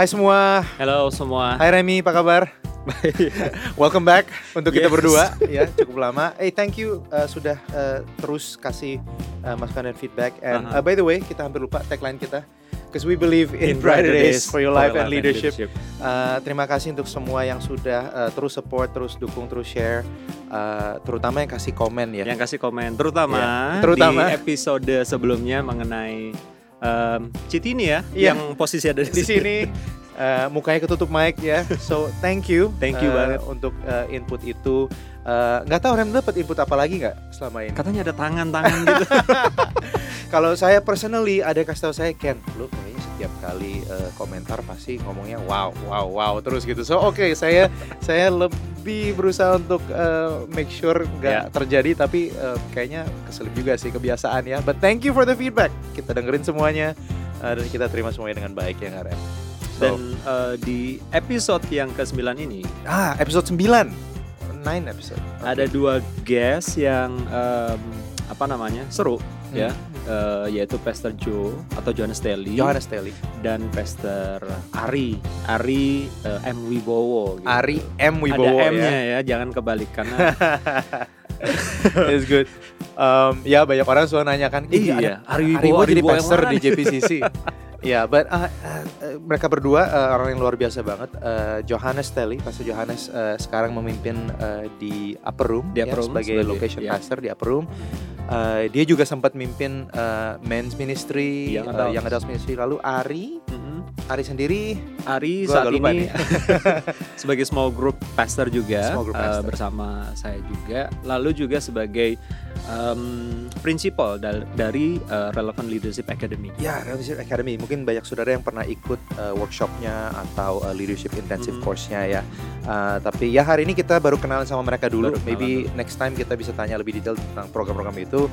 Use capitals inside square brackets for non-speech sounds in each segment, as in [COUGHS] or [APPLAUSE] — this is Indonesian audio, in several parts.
Hai semua. Halo semua. Hai Remy, apa kabar? [LAUGHS] Welcome back untuk kita Yes. berdua ya cukup lama. Hey thank you uh, sudah uh, terus kasih uh, masukan dan feedback. And Uh-huh. uh, by the way kita hampir lupa tagline kita. Because we believe in, brighter days for your life and leadership. Uh, terima kasih untuk semua yang sudah uh, terus support, terus dukung, terus share, uh, terutama yang kasih komen ya. Yang kasih komen terutama, Iya, terutama. di episode sebelumnya mengenai um, Citini ya, Iya. yang posisi ada di, di sini uh, mukanya ketutup mic ya. So thank you, Thank you uh, banget. untuk uh, input itu. Uh, Nggak tahu Rem dapat input apa lagi nggak selama ini? Katanya ada tangan-tangan gitu. [LAUGHS] Kalau saya personally ada kasih tahu saya Ken, lu kayaknya setiap kali uh, komentar pasti ngomongnya wow, wow, wow terus gitu. So oke saya saya lebih berusaha untuk uh, make sure nggak Ya. terjadi, tapi uh, kayaknya keselip juga sih kebiasaan ya. But thank you for the feedback. Kita dengerin semuanya uh, dan kita terima semuanya dengan baik ya Ren? So, Dan uh, di episode yang ke-9 ini ah episode 9 9 episode. ada dua guest yang um, apa namanya seru Hmm. ya, uh, yaitu Pastor Joe atau Johannes Telly Johannes Telly, dan Pastor Ari Ari uh, M Wibowo. gitu. Ari M Wibowo ada M-nya ya. ya, jangan kebalik karena [LAUGHS] It's good. Um, ya banyak orang suka nanyakan, Iya, ada Ari Wibowo, jadi Ari Wibowo yang pastor di nih?" JPCC. [LAUGHS] Ya, but uh, uh, uh, mereka berdua uh, orang yang luar biasa banget. Uh, Johannes Telly, Pastor Johannes uh, sekarang memimpin uh, di Upper Room, Di ya, Upper Room, sebagai sebagai- location ya. pastor di Upper Room. Uh, dia juga sempat mimpin uh, men's ministry, Young uh, Adults. young adults ministry. Lalu Ari, Mhm. Ari sendiri Ari Gua saat ini [LAUGHS] sebagai small group pastor juga Small group eh, pastor. bersama saya juga lalu juga sebagai um, principal dal- dari eh, Relevant Leadership Academy Ya, Leadership Academy. Mungkin banyak saudara yang pernah ikut uh, workshopnya atau uh, leadership intensive Mhm. course-nya ya. Uh, tapi ya hari ini kita baru kenalan sama mereka dulu. Baru Maybe next time kita bisa tanya lebih detail tentang program-program itu.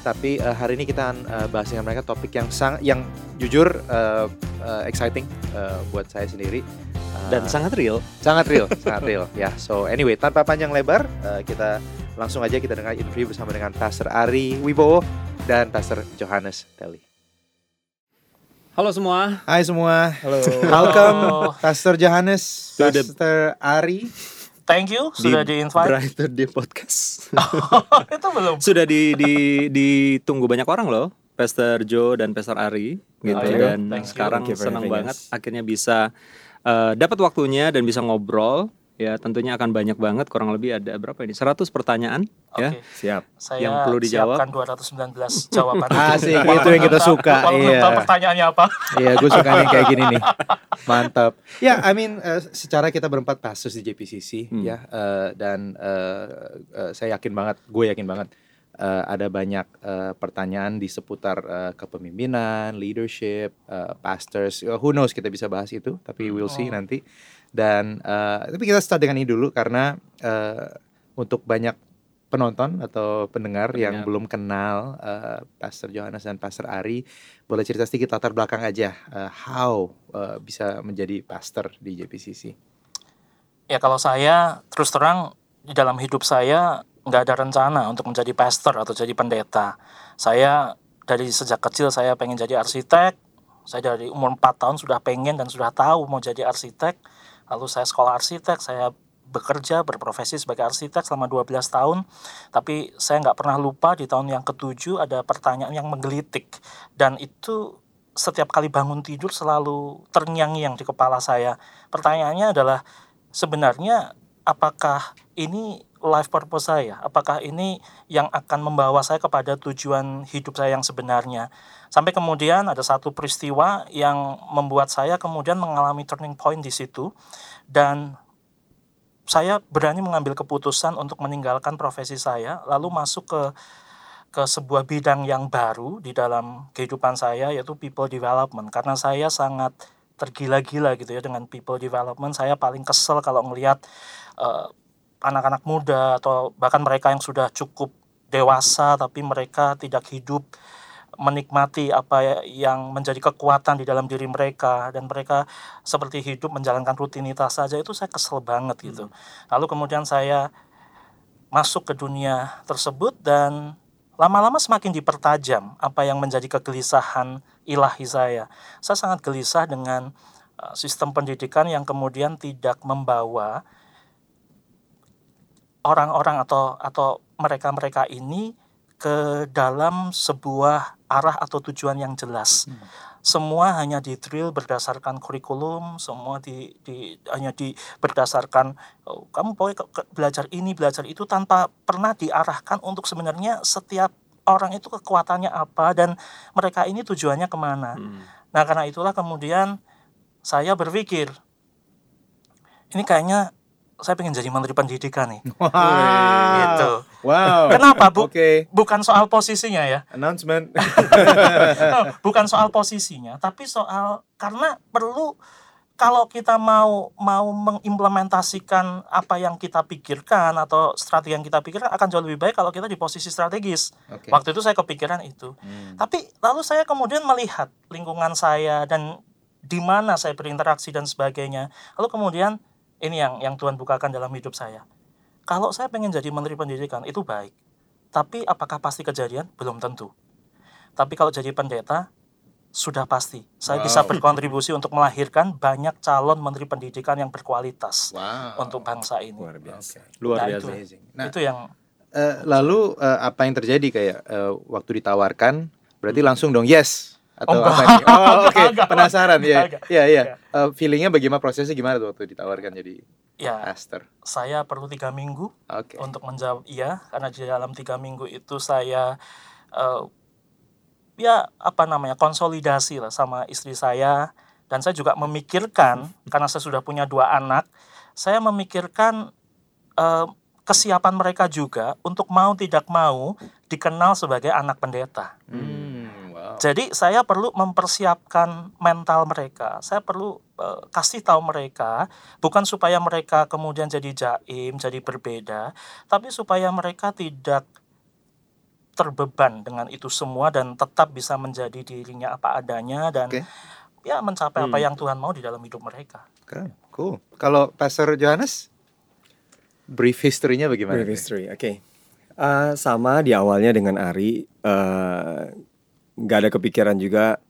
Tapi uh, hari ini kita akan uh, bahas dengan mereka topik yang sang, yang jujur uh, uh, exciting uh, buat saya sendiri. Uh, dan sangat real sangat real, sangat real ya. So anyway, tanpa panjang lebar, uh, kita langsung aja kita dengar interview bersama dengan Pastor Ari Wibowo dan Pastor Johannes Telly. halo semua Hai semua. halo Welcome Pastor Johannes, To the- Pastor Ari. Thank you sudah di invite. Brighter Day Podcast [LAUGHS] itu belum. sudah di, di ditunggu banyak orang loh Pastor Joe dan Pastor Ari gitu Oh, iya. dan Thank sekarang you senang banget us. akhirnya bisa eh, dapat waktunya dan bisa ngobrol ya tentunya akan banyak banget kurang lebih ada berapa ini 100 pertanyaan ya Oke. Siap. Saya Yang perlu dijawab. siapkan 219 jawaban. [LAUGHS] Asik, itu yang kita suka, iya. tahu pertanyaannya apa. Iya, gue suka yang kayak gini nih. Mantap. Ya, I mean, eh, secara kita berempat pastors di JPCC Hmm. ya, eh, dan eh, eh, saya yakin banget, gue yakin banget eh, ada banyak eh, pertanyaan di seputar eh, kepemimpinan, leadership, eh, pastors. Eh, who knows kita bisa bahas itu, tapi we'll see Oh. nanti. Dan eh, tapi kita start dengan ini dulu karena eh, untuk banyak penonton atau pendengar, yang Pendengar. belum kenal eh, Pastor Johannes dan Pastor Ari, boleh cerita sedikit latar belakang aja eh, how eh, bisa menjadi pastor di JPCC. Ya kalau saya terus terang di dalam hidup saya nggak ada rencana untuk menjadi pastor atau jadi pendeta. Saya dari sejak kecil saya pengen jadi arsitek. Saya dari umur 4 tahun sudah pengen dan sudah tahu mau jadi arsitek. Lalu saya sekolah arsitek, saya bekerja berprofesi sebagai arsitek selama 12 tahun. Tapi saya nggak pernah lupa di tahun yang ketujuh ada pertanyaan yang menggelitik dan itu setiap kali bangun tidur selalu terngiang-ngiang di kepala saya. Pertanyaannya adalah sebenarnya apakah ini life purpose saya? Apakah ini yang akan membawa saya kepada tujuan hidup saya yang sebenarnya? Sampai kemudian ada satu peristiwa yang membuat saya kemudian mengalami turning point di situ. Dan saya berani mengambil keputusan untuk meninggalkan profesi saya lalu masuk ke ke sebuah bidang yang baru di dalam kehidupan saya yaitu people development. Karena saya sangat tergila-gila gitu ya dengan people development. Saya paling kesel kalau ngelihat eh, anak-anak muda atau bahkan mereka yang sudah cukup dewasa tapi mereka tidak hidup menikmati apa yang menjadi kekuatan di dalam diri mereka dan mereka seperti hidup menjalankan rutinitas saja itu saya kesel banget gitu. Lalu kemudian saya masuk ke dunia tersebut dan lama-lama semakin dipertajam apa yang menjadi kegelisahan ilahi saya. Saya sangat gelisah dengan uh, sistem pendidikan yang kemudian tidak membawa orang-orang atau atau mereka-mereka ini ke dalam sebuah arah atau tujuan yang jelas. Hmm. Semua hanya di drill berdasarkan kurikulum, semua di, di hanya di berdasarkan oh, kamu boleh belajar ini, belajar itu tanpa pernah diarahkan untuk sebenarnya setiap orang itu kekuatannya apa dan mereka ini tujuannya ke mana. Hmm. Nah karena itulah kemudian saya berpikir ini kayaknya saya pengen jadi menteri pendidikan nih. Wow. Gitu. Wow. Kenapa bu? Oke. Bukan soal posisinya ya, Announcement. [LAUGHS] bukan soal posisinya, tapi soal karena perlu kalau kita mau mau mengimplementasikan apa yang kita pikirkan atau strategi yang kita pikirkan akan jauh lebih baik kalau kita di posisi strategis. Oke. Waktu itu saya kepikiran itu. Hmm. Tapi lalu saya kemudian melihat lingkungan saya dan di mana saya berinteraksi dan sebagainya. Lalu kemudian ini yang yang Tuhan bukakan dalam hidup saya. Kalau saya pengen jadi menteri pendidikan itu baik. Tapi apakah pasti kejadian? Belum tentu. Tapi kalau jadi pendeta sudah pasti saya bisa Wow. berkontribusi untuk melahirkan banyak calon menteri pendidikan yang berkualitas Wow. untuk bangsa ini. Luar biasa. Luar Nah, biasa. itu. Nah, itu yang eh, lalu eh, apa yang terjadi kayak eh, waktu ditawarkan berarti langsung dong yes atau Oh, apa nih? Oh, [LAUGHS] oke. Enggak, Penasaran ya. Iya, iya. enggak. Eh, feelingnya bagaimana prosesnya gimana tuh waktu ditawarkan jadi ya pastor? saya perlu tiga minggu Oke. untuk menjawab iya karena di dalam tiga minggu itu saya eh, ya apa namanya konsolidasi lah sama istri saya dan saya juga memikirkan karena saya sudah punya dua anak saya memikirkan eh, kesiapan mereka juga untuk mau tidak mau dikenal sebagai anak pendeta Hmm. Jadi saya perlu mempersiapkan mental mereka. Saya perlu eh, kasih tahu mereka bukan supaya mereka kemudian jadi jaim, jadi berbeda, tapi supaya mereka tidak terbeban dengan itu semua dan tetap bisa menjadi dirinya apa adanya dan Oke. ya mencapai apa Hmm. yang Tuhan mau di dalam hidup mereka. Keren. Cool. Kalau Pastor Johannes brief history-nya bagaimana? Brief history, oke. Eh, sama di awalnya dengan Ari, eh, nggak ada kepikiran juga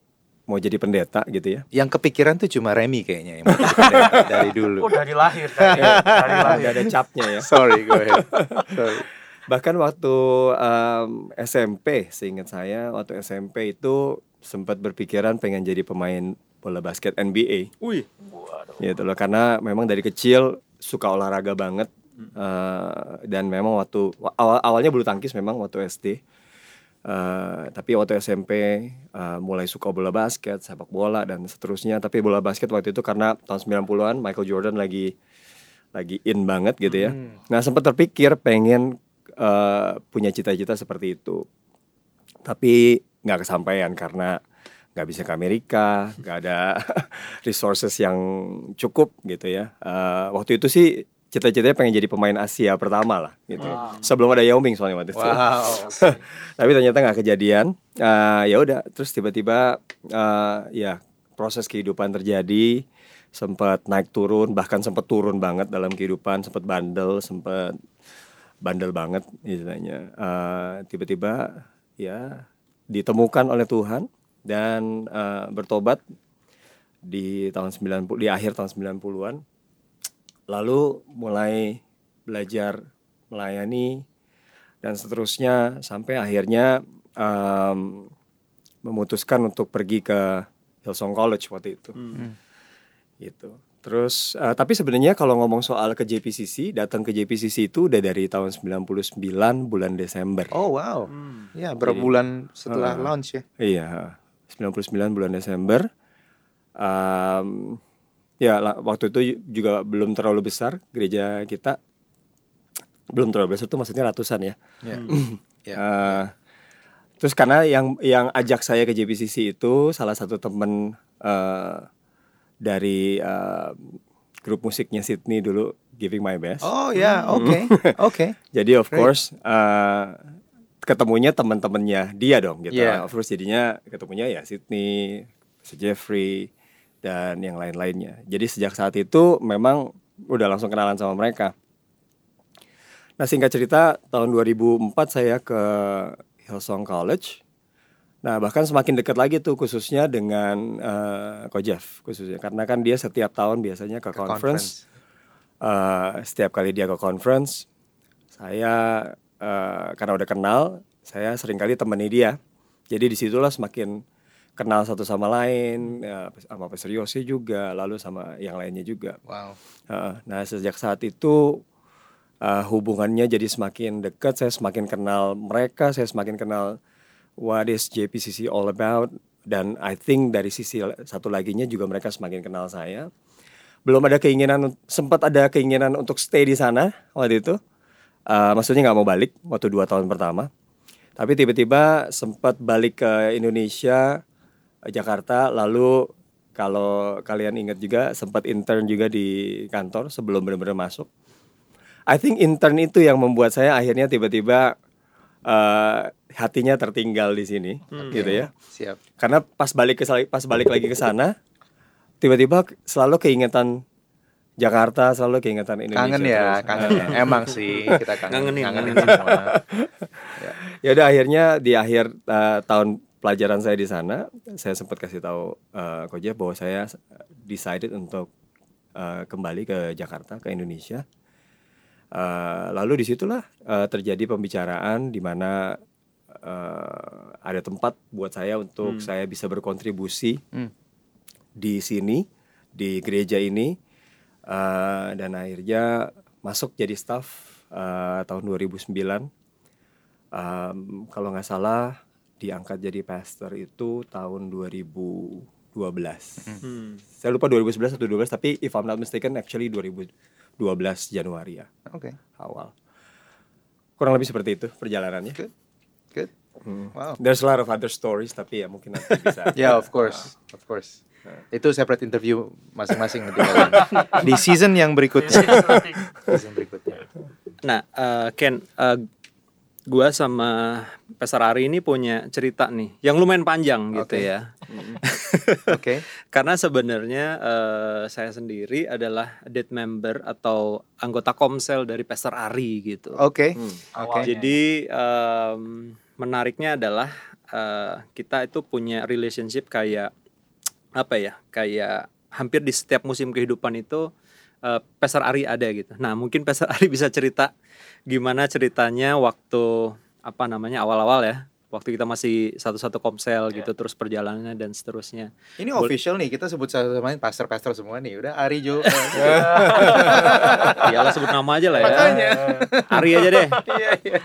mau jadi pendeta gitu ya. Yang kepikiran tuh cuma Remy kayaknya yang mau jadi [LAUGHS] pendeta dari dulu. Oh dari lahir, dari, [LAUGHS] dari lahir. Nggak ada capnya ya. Sorry, go ahead. [LAUGHS] Sorry. Bahkan waktu em, SMP, seingat saya waktu SMP itu sempat berpikiran pengen jadi pemain bola basket NBA. Wih. Waduh. gitu loh karena memang dari kecil suka olahraga banget eh, dan memang waktu awal awalnya bulu tangkis memang waktu SD Eh, tapi waktu SMP eh, mulai suka bola basket sepak bola dan seterusnya tapi bola basket waktu itu karena tahun 90-an Michael Jordan lagi lagi in banget gitu ya Hmm. nah sempat terpikir pengen eh, punya cita-cita seperti itu tapi nggak kesampaian karena nggak bisa ke Amerika, nggak ada [LAUGHS] resources yang cukup gitu ya. Eh, waktu itu sih cita-citanya pengen jadi pemain Asia pertama lah gitu. Wow. Sebelum ada Yao Ming soalnya waktu itu. Wow. [LAUGHS] Tapi ternyata nggak kejadian. Eh, ya udah, terus tiba-tiba eh, ya proses kehidupan terjadi, sempat naik turun, bahkan sempat turun banget dalam kehidupan, sempat bandel, sempat bandel banget istilahnya. Eh, tiba-tiba ya ditemukan oleh Tuhan dan eh, bertobat di tahun 90 di akhir tahun 90-an. Lalu mulai belajar melayani dan seterusnya sampai akhirnya em, memutuskan untuk pergi ke Hillsong College waktu itu. Hmm. Gitu. Terus eh, tapi sebenarnya kalau ngomong soal ke JPCC, datang ke JPCC itu udah dari tahun 99 bulan Desember. Oh, wow. Hmm. Ya, berapa Jadi, bulan setelah uh, launch ya? Iya, 99 bulan Desember. Em, ya la- waktu itu juga belum terlalu besar gereja kita. Belum terlalu besar itu maksudnya ratusan ya. Ya. [CLEARS THROAT] Ya. Eh, terus karena yang yang ajak saya ke JPCC itu salah satu temen eh, dari eh, grup musiknya Sydney dulu Giving My Best. Oh ya, oke. [LAUGHS] Oke. Jadi of Great. course eh, ketemunya teman-temannya dia dong gitu. Yeah. Of course jadinya ketemunya ya Sydney, Jeffrey dan yang lain-lainnya. Jadi sejak saat itu memang udah langsung kenalan sama mereka. Nah singkat cerita tahun 2004 saya ke Hillsong College Nah bahkan semakin dekat lagi tuh khususnya dengan uh, Ko Jeff khususnya karena kan dia setiap tahun biasanya ke, Ke conference. Uh, setiap kali dia ke conference, saya uh, karena udah kenal, saya sering kali temani dia. Jadi di situlah semakin kenal satu sama lain, ya, sama Pastor Yose juga, lalu sama yang lainnya juga. Wow. Uh, nah sejak saat itu uh, hubungannya jadi semakin dekat, saya semakin kenal mereka, saya semakin kenal what is JPCC all about, dan I think dari sisi satu laginya juga mereka semakin kenal saya. Belum ada keinginan, sempat ada keinginan untuk stay di sana waktu itu. Uh, maksudnya nggak mau balik waktu dua tahun pertama. Tapi tiba-tiba sempat balik ke Indonesia, Jakarta, lalu kalau kalian ingat juga sempat intern juga di kantor sebelum benar-benar masuk. I think intern itu yang membuat saya akhirnya tiba-tiba uh, hatinya tertinggal di sini, gitu ya. Siap. Karena pas balik ke pas balik lagi ke sana, tiba-tiba selalu keingetan Jakarta, selalu keingetan Indonesia. Kangen ya, terus. kangen ya. [LAUGHS] Emang sih kita kangen. Kangenin ngangenin. semua. Ya udah akhirnya di akhir uh, tahun pelajaran saya di sana, saya sempat kasih tahu uh, Ko Jeff bahwa saya decided untuk uh, kembali ke Jakarta ke Indonesia. Uh, lalu di situlah uh, terjadi pembicaraan di mana uh, ada tempat buat saya untuk saya bisa berkontribusi Hmm. di sini di gereja ini uh, dan akhirnya masuk jadi staff uh, tahun 2009 Um, kalau nggak salah diangkat jadi pastor itu tahun 2012 Hmm. saya lupa 2011 atau 2012 tapi if I'm not mistaken actually 2012 Januari ya Oke. awal kurang lebih seperti itu perjalanannya Good. Good. Hmm. Wow. there's a lot of other stories tapi ya mungkin nanti bisa [LAUGHS] Ya, of course. Of course. Itu separate interview masing-masing nanti [LAUGHS] di season yang berikutnya. season berikutnya. Nah, eh, Ken, eh, gua sama Pastor Ari ini punya cerita nih yang lumayan panjang gitu ya. Oke. [LAUGHS] Karena sebenarnya eh, saya sendiri adalah dead member atau anggota komsel dari Pastor Ari gitu. Oke. Hmm. Oke. Jadi em, menariknya adalah eh, kita itu punya relationship kayak apa ya? Kayak hampir di setiap musim kehidupan itu eh, Pastor Ari ada gitu. Nah, mungkin Pastor Ari bisa cerita gimana ceritanya waktu apa namanya awal-awal ya. Waktu kita masih satu-satu komsel gitu terus perjalanannya dan seterusnya. Ini official nih, kita sebut satu sama lain pastor-pastor semua nih. Udah Ari Jo. [LAUGHS] Iyalah sebut nama aja lah ya. Makanya. Ari aja deh. [LAUGHS] Iya, iya.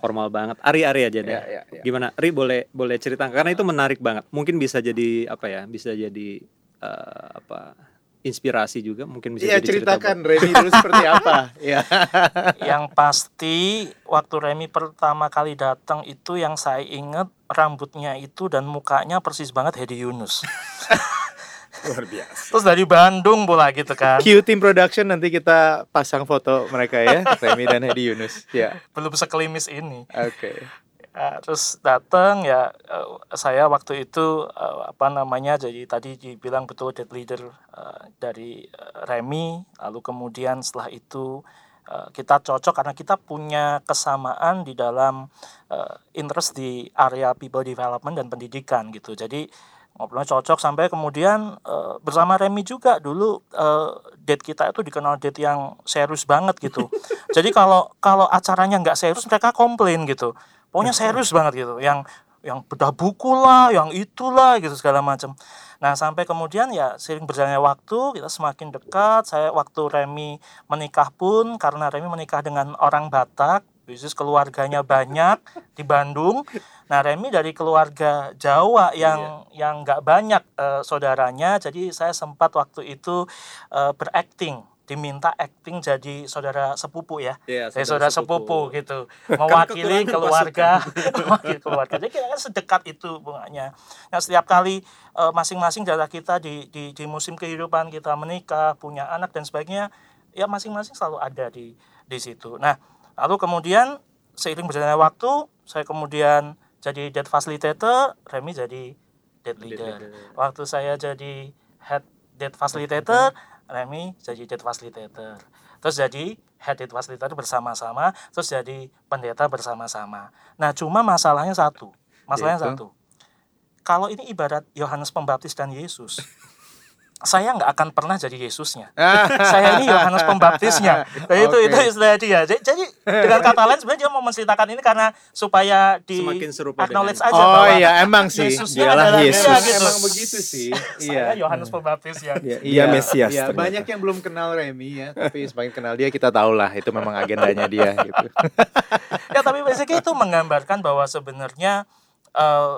Formal banget. Ari Ari aja deh. Iya, iya, iya. Gimana? Ri boleh boleh cerita karena itu menarik banget. Mungkin bisa jadi apa ya? Bisa jadi eh, apa? Inspirasi juga mungkin bisa Iya, jadi cerita ceritakan Remy dulu seperti apa. [LAUGHS] Iya. yang pasti waktu Remi pertama kali datang itu yang saya ingat rambutnya itu dan mukanya persis banget Hedi Yunus. [LAUGHS] luar biasa Terus dari Bandung pula gitu kan. Q Team Production nanti kita pasang foto mereka ya, Remy dan Hedi Yunus. Ya. Belum sekelimis ini. Oke. Ya, terus datang ya eh, saya waktu itu eh, apa namanya jadi tadi dibilang betul dead leader eh, dari eh, Remy. Lalu kemudian setelah itu eh, kita cocok karena kita punya kesamaan di dalam eh, interest di area people development dan pendidikan gitu. Jadi ngobrolnya cocok sampai kemudian eh, bersama Remy juga dulu eh, date kita itu dikenal date yang serius banget gitu. [LAUGHS] Jadi kalau kalau acaranya nggak serius mereka komplain gitu pokoknya serius banget gitu yang yang bedah buku lah yang itulah gitu segala macam. Nah sampai kemudian ya sering berjalannya waktu kita semakin dekat. Saya waktu Remy menikah pun karena Remy menikah dengan orang Batak bisnis keluarganya banyak di Bandung. Nah Remy dari keluarga Jawa yang yang nggak banyak eh, saudaranya. Jadi saya sempat waktu itu eh, berakting diminta acting jadi saudara sepupu ya. Saya saudara saudara sepupu, sepupu. gitu. Mewakili kekurangan keluarga. [LAUGHS] mewakili keluarga. Jadi kita kan sedekat itu bunganya. Nah setiap kali eh, masing-masing darah kita di, di di musim kehidupan kita menikah punya anak dan sebagainya ya masing-masing selalu ada di di situ. Nah lalu kemudian seiring berjalannya waktu saya kemudian jadi dead facilitator Remy jadi dead leader. Waktu saya jadi head dead facilitator Remy jadi dead facilitator. Terus jadi head dead facilitator bersama-sama terus jadi pendeta bersama-sama. Nah cuma masalahnya satu. Masalahnya Yaitu? satu. Kalau ini ibarat Yohanes Pembaptis dan Yesus saya nggak akan pernah jadi Yesusnya. [LAUGHS] saya ini Yohanes Pembaptisnya. Nah, itu Oke. itu istilah dia. Jadi, jadi dengan kata lain sebenarnya dia mau menceritakan ini karena supaya di Semakin serupa acknowledge dengan- aja Oh bahwa iya emang sih. Yesusnya Dialah adalah Yesus. dia Emang, gitu. emang begitu sih. [LAUGHS] Saya Yohanes Pembaptisnya. Iya, dia Mesias. Iya, banyak yang belum kenal Remy ya, tapi [LAUGHS] semakin kenal dia kita tahu lah itu memang agendanya dia gitu. ya tapi basically itu menggambarkan bahwa sebenarnya eh,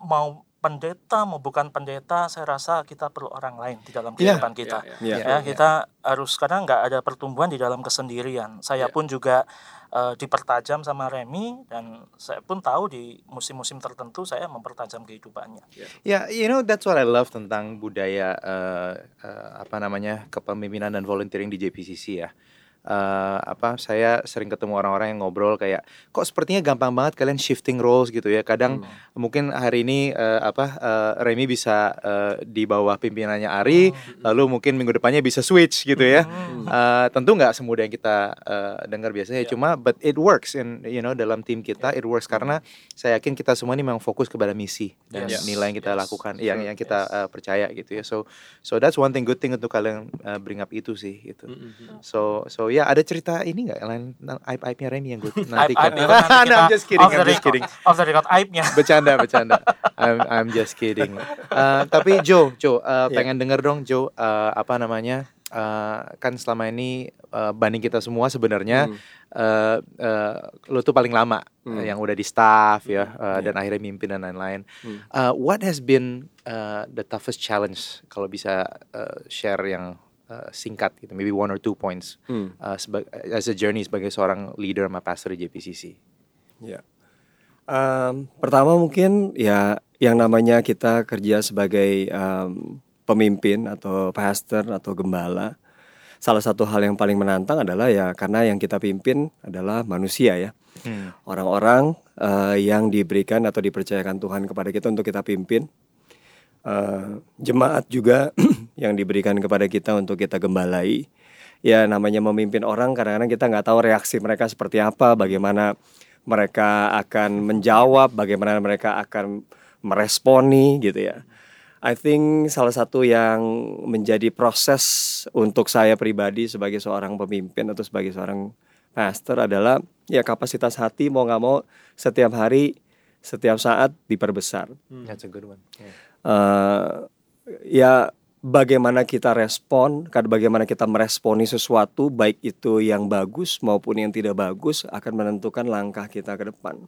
mau pendeta mau bukan pendeta saya rasa kita perlu orang lain di dalam Iya, kehidupan kita Iya, Iya. ya kita harus karena nggak ada pertumbuhan di dalam kesendirian saya Iya. pun juga eh, dipertajam sama Remy dan saya pun tahu di musim-musim tertentu saya mempertajam kehidupannya Ya, you know that's what I love tentang budaya eh, eh, apa namanya kepemimpinan dan volunteering di JPCC ya. Eh, apa saya sering ketemu orang-orang yang ngobrol kayak kok sepertinya gampang banget kalian shifting roles gitu ya. Kadang mungkin hari ini eh, apa eh, Remy bisa eh, di bawah pimpinannya Ari, lalu mungkin minggu depannya bisa switch gitu ya. Eh, tentu nggak semudah yang kita eh, dengar biasanya, cuma but it works in you know dalam tim kita it works karena saya yakin kita semua ini memang fokus kepada misi dan Yes. nilai yang kita Yes. lakukan, yang yang kita Yes. eh, percaya gitu ya. So so that's one thing good thing untuk kalian eh, bring up itu sih gitu. Mm-mm. So so ya ada cerita ini nggak lain aib aibnya Remy yang gue [LAUGHS] nanti Aib- aib itu nanti No, kita I'm just kidding, I'm just kidding. off the record aibnya [LAUGHS] bercanda bercanda I'm I'm just kidding Eh, tapi Joe Joe eh, Ya. pengen denger dong Joe eh, apa namanya eh, kan selama ini eh, banding kita semua sebenarnya Hmm. eh eh, lo tuh paling lama Hmm. eh, yang udah di staff ya eh, Ya. dan akhirnya mimpin dan lain-lain Hmm. Eh, what has been eh, the toughest challenge kalau bisa eh, share yang eh, singkat gitu maybe one or two points Hmm. seba- as a journey sebagai seorang leader sama pastor di JPCC Ya. Em, pertama mungkin ya yang namanya kita kerja sebagai em, pemimpin atau pastor atau gembala. Salah satu hal yang paling menantang adalah ya karena yang kita pimpin adalah manusia ya. Hmm. Orang-orang eh, yang diberikan atau dipercayakan Tuhan kepada kita untuk kita pimpin. Eh, jemaat juga [CLEARS THROAT] yang diberikan kepada kita untuk kita gembalai. Ya namanya memimpin orang kadang-kadang kita nggak tahu reaksi mereka seperti apa, bagaimana mereka akan menjawab, bagaimana mereka akan meresponi gitu ya. I think salah satu yang menjadi proses untuk saya pribadi sebagai seorang pemimpin atau sebagai seorang pastor adalah ya kapasitas hati mau nggak mau setiap hari, setiap saat diperbesar. that's a good one Yeah. Eh, ya bagaimana kita respon, bagaimana kita meresponi sesuatu baik itu yang bagus maupun yang tidak bagus akan menentukan langkah kita ke depan.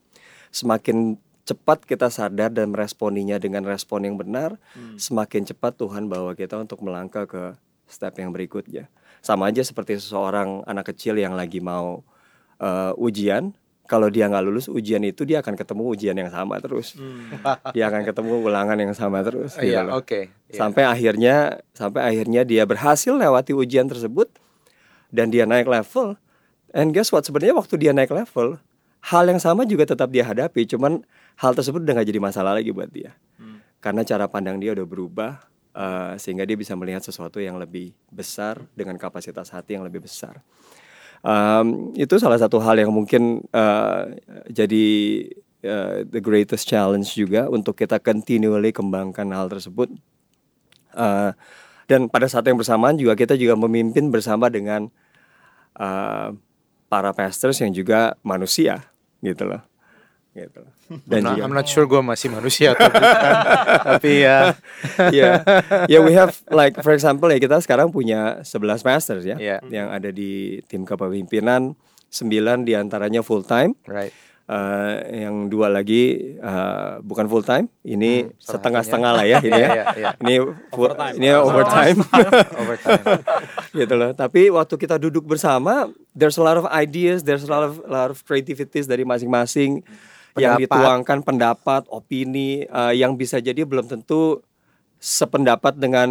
Semakin cepat kita sadar dan meresponinya dengan respon yang benar, semakin cepat Tuhan bawa kita untuk melangkah ke step yang berikutnya. Sama aja seperti seseorang anak kecil yang lagi mau eh, ujian, kalau dia nggak lulus ujian itu dia akan ketemu ujian yang sama terus. Dia akan ketemu ulangan yang sama terus gitu Iya, loh. oke. Iya. sampai akhirnya sampai akhirnya dia berhasil lewati ujian tersebut dan dia naik level. And guess what? Sebenarnya waktu dia naik level hal yang sama juga tetap dia hadapi cuman hal tersebut udah gak jadi masalah lagi buat dia. Karena cara pandang dia udah berubah eh, sehingga dia bisa melihat sesuatu yang lebih besar dengan kapasitas hati yang lebih besar Um, itu salah satu hal yang mungkin uh, jadi uh, the greatest challenge juga untuk kita continually kembangkan hal tersebut. Uh, dan pada saat yang bersamaan juga kita juga memimpin bersama dengan uh, para pastors yang juga manusia gitu loh. Gitu loh. I'm Dan juga I'm not sure gue masih manusia atau bukan. [LAUGHS] Tapi ya, ya ya we have like for example ya kita sekarang punya 11 pastors ya Iya. yang ada di tim kepemimpinan 9 di antaranya full time right. Eh, yang dua lagi eh, bukan full time ini Hmm, setengah-setengah lah ya ini ya [LAUGHS] iya, iya. ini full, Overtime. ini overtime [LAUGHS] Overtime. gitu loh tapi waktu kita duduk bersama there's a lot of ideas there's a lot of, lot of creativities dari masing-masing Pendapat. dituangkan pendapat opini eh, yang bisa jadi belum tentu sependapat dengan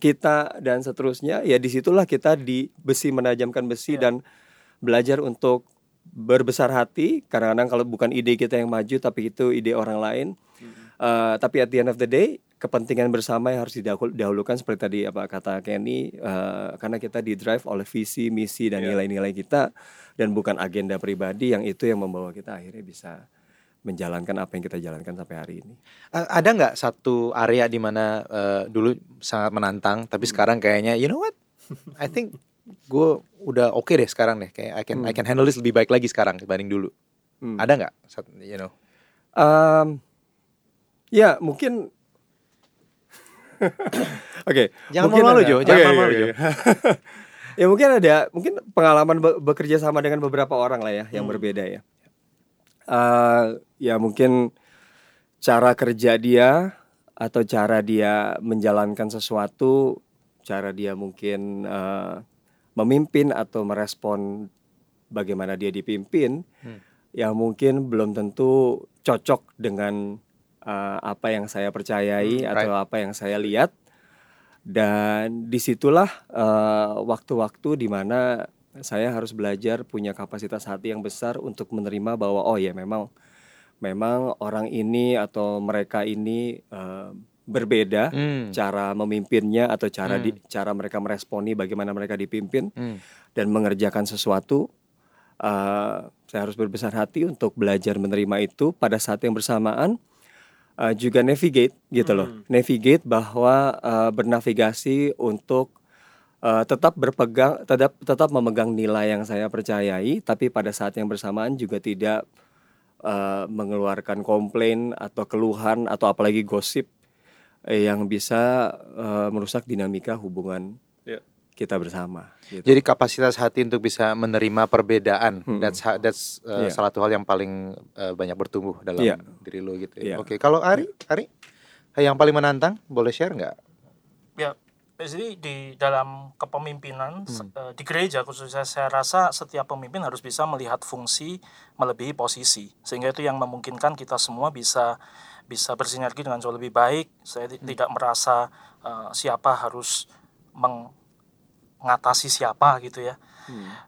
kita dan seterusnya. Ya di situlah kita di besi menajamkan besi dan belajar untuk berbesar hati. Kadang-kadang kalau bukan ide kita yang maju tapi itu ide orang lain. Eh, tapi at the end of the day kepentingan bersama yang harus didahul- didahulukan seperti tadi apa kata Kenny eh, karena kita di drive oleh visi misi dan nilai-nilai kita dan bukan agenda pribadi yang itu yang membawa kita akhirnya bisa menjalankan apa yang kita jalankan sampai hari ini. Ada nggak satu area di mana eh, dulu sangat menantang tapi Hmm. sekarang kayaknya you know what I think gue udah oke deh sekarang deh kayak I can I can handle this lebih baik lagi sekarang dibanding dulu Hmm. ada nggak you know Em, ya mungkin [LAUGHS] Oke, Jangan mungkin malu-malu, Jo. Jangan Oke, malu-malu, oke, Jo. [LAUGHS] ya mungkin ada mungkin pengalaman be- bekerja sama dengan beberapa orang lah ya yang Hmm. berbeda ya. Eh, ya mungkin cara kerja dia atau cara dia menjalankan sesuatu, cara dia mungkin eh, memimpin atau merespon bagaimana dia dipimpin, Hmm. yang mungkin belum tentu cocok dengan eh, apa yang saya percayai Hmm, atau apa yang saya lihat. Dan di situlah waktu-waktu di mana saya harus belajar punya kapasitas hati yang besar untuk menerima bahwa oh ya memang memang orang ini atau mereka ini eh, berbeda Hmm. cara memimpinnya atau cara Hmm. di, cara mereka meresponi bagaimana mereka dipimpin Hmm. dan mengerjakan sesuatu eh, saya harus berbesar hati untuk belajar menerima itu pada saat yang bersamaan eh, juga navigate gitu loh Hmm. navigate bahwa eh, bernavigasi untuk eh, tetap berpegang tetap tetap memegang nilai yang saya percayai tapi pada saat yang bersamaan juga tidak eh, mengeluarkan komplain atau keluhan atau apalagi gosip yang bisa eh, merusak dinamika hubungan Ya. kita bersama gitu. Jadi kapasitas hati untuk bisa menerima perbedaan, Hmm. that's ha- that's uh, Iya. salah satu hal yang paling uh, banyak bertumbuh dalam Iya. diri lo gitu. Ya. Iya. Oke, kalau Ari, Ari, yang paling menantang, boleh share nggak? ya jadi di dalam kepemimpinan Hmm. eh, di gereja khususnya saya rasa setiap pemimpin harus bisa melihat fungsi melebihi posisi. Sehingga itu yang memungkinkan kita semua bisa bisa bersinergi dengan jauh lebih baik. Saya ti- tidak merasa eh, siapa harus mengatasi siapa gitu ya.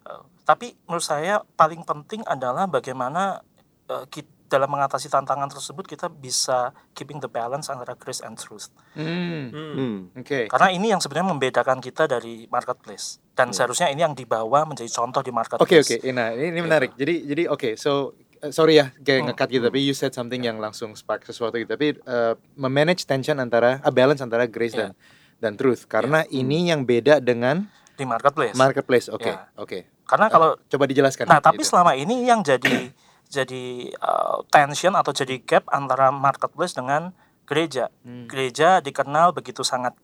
Eh, tapi menurut saya paling penting adalah bagaimana eh, kit- dalam mengatasi tantangan tersebut kita bisa keeping the balance antara grace and truth Hmm. Hmm. Hmm. Oke. karena ini yang sebenarnya membedakan kita dari marketplace dan seharusnya ini yang dibawa menjadi contoh di marketplace. Oke oke, nah ini, ini menarik. Jadi jadi oke, so uh, sorry ya kayak Hmm. ngekat gitu, tapi you said something yang langsung spark sesuatu gitu. Tapi uh, memanage tension antara, a balance antara grace Ya. dan dan truth. Karena ini yang beda dengan di marketplace. marketplace. Oke Ya. oke. karena Uh, kalau coba dijelaskan. nah tapi gitu. selama ini yang jadi [CLEARS THROAT] jadi uh, tension atau jadi gap antara marketplace dengan gereja. Hmm. Gereja dikenal begitu sangat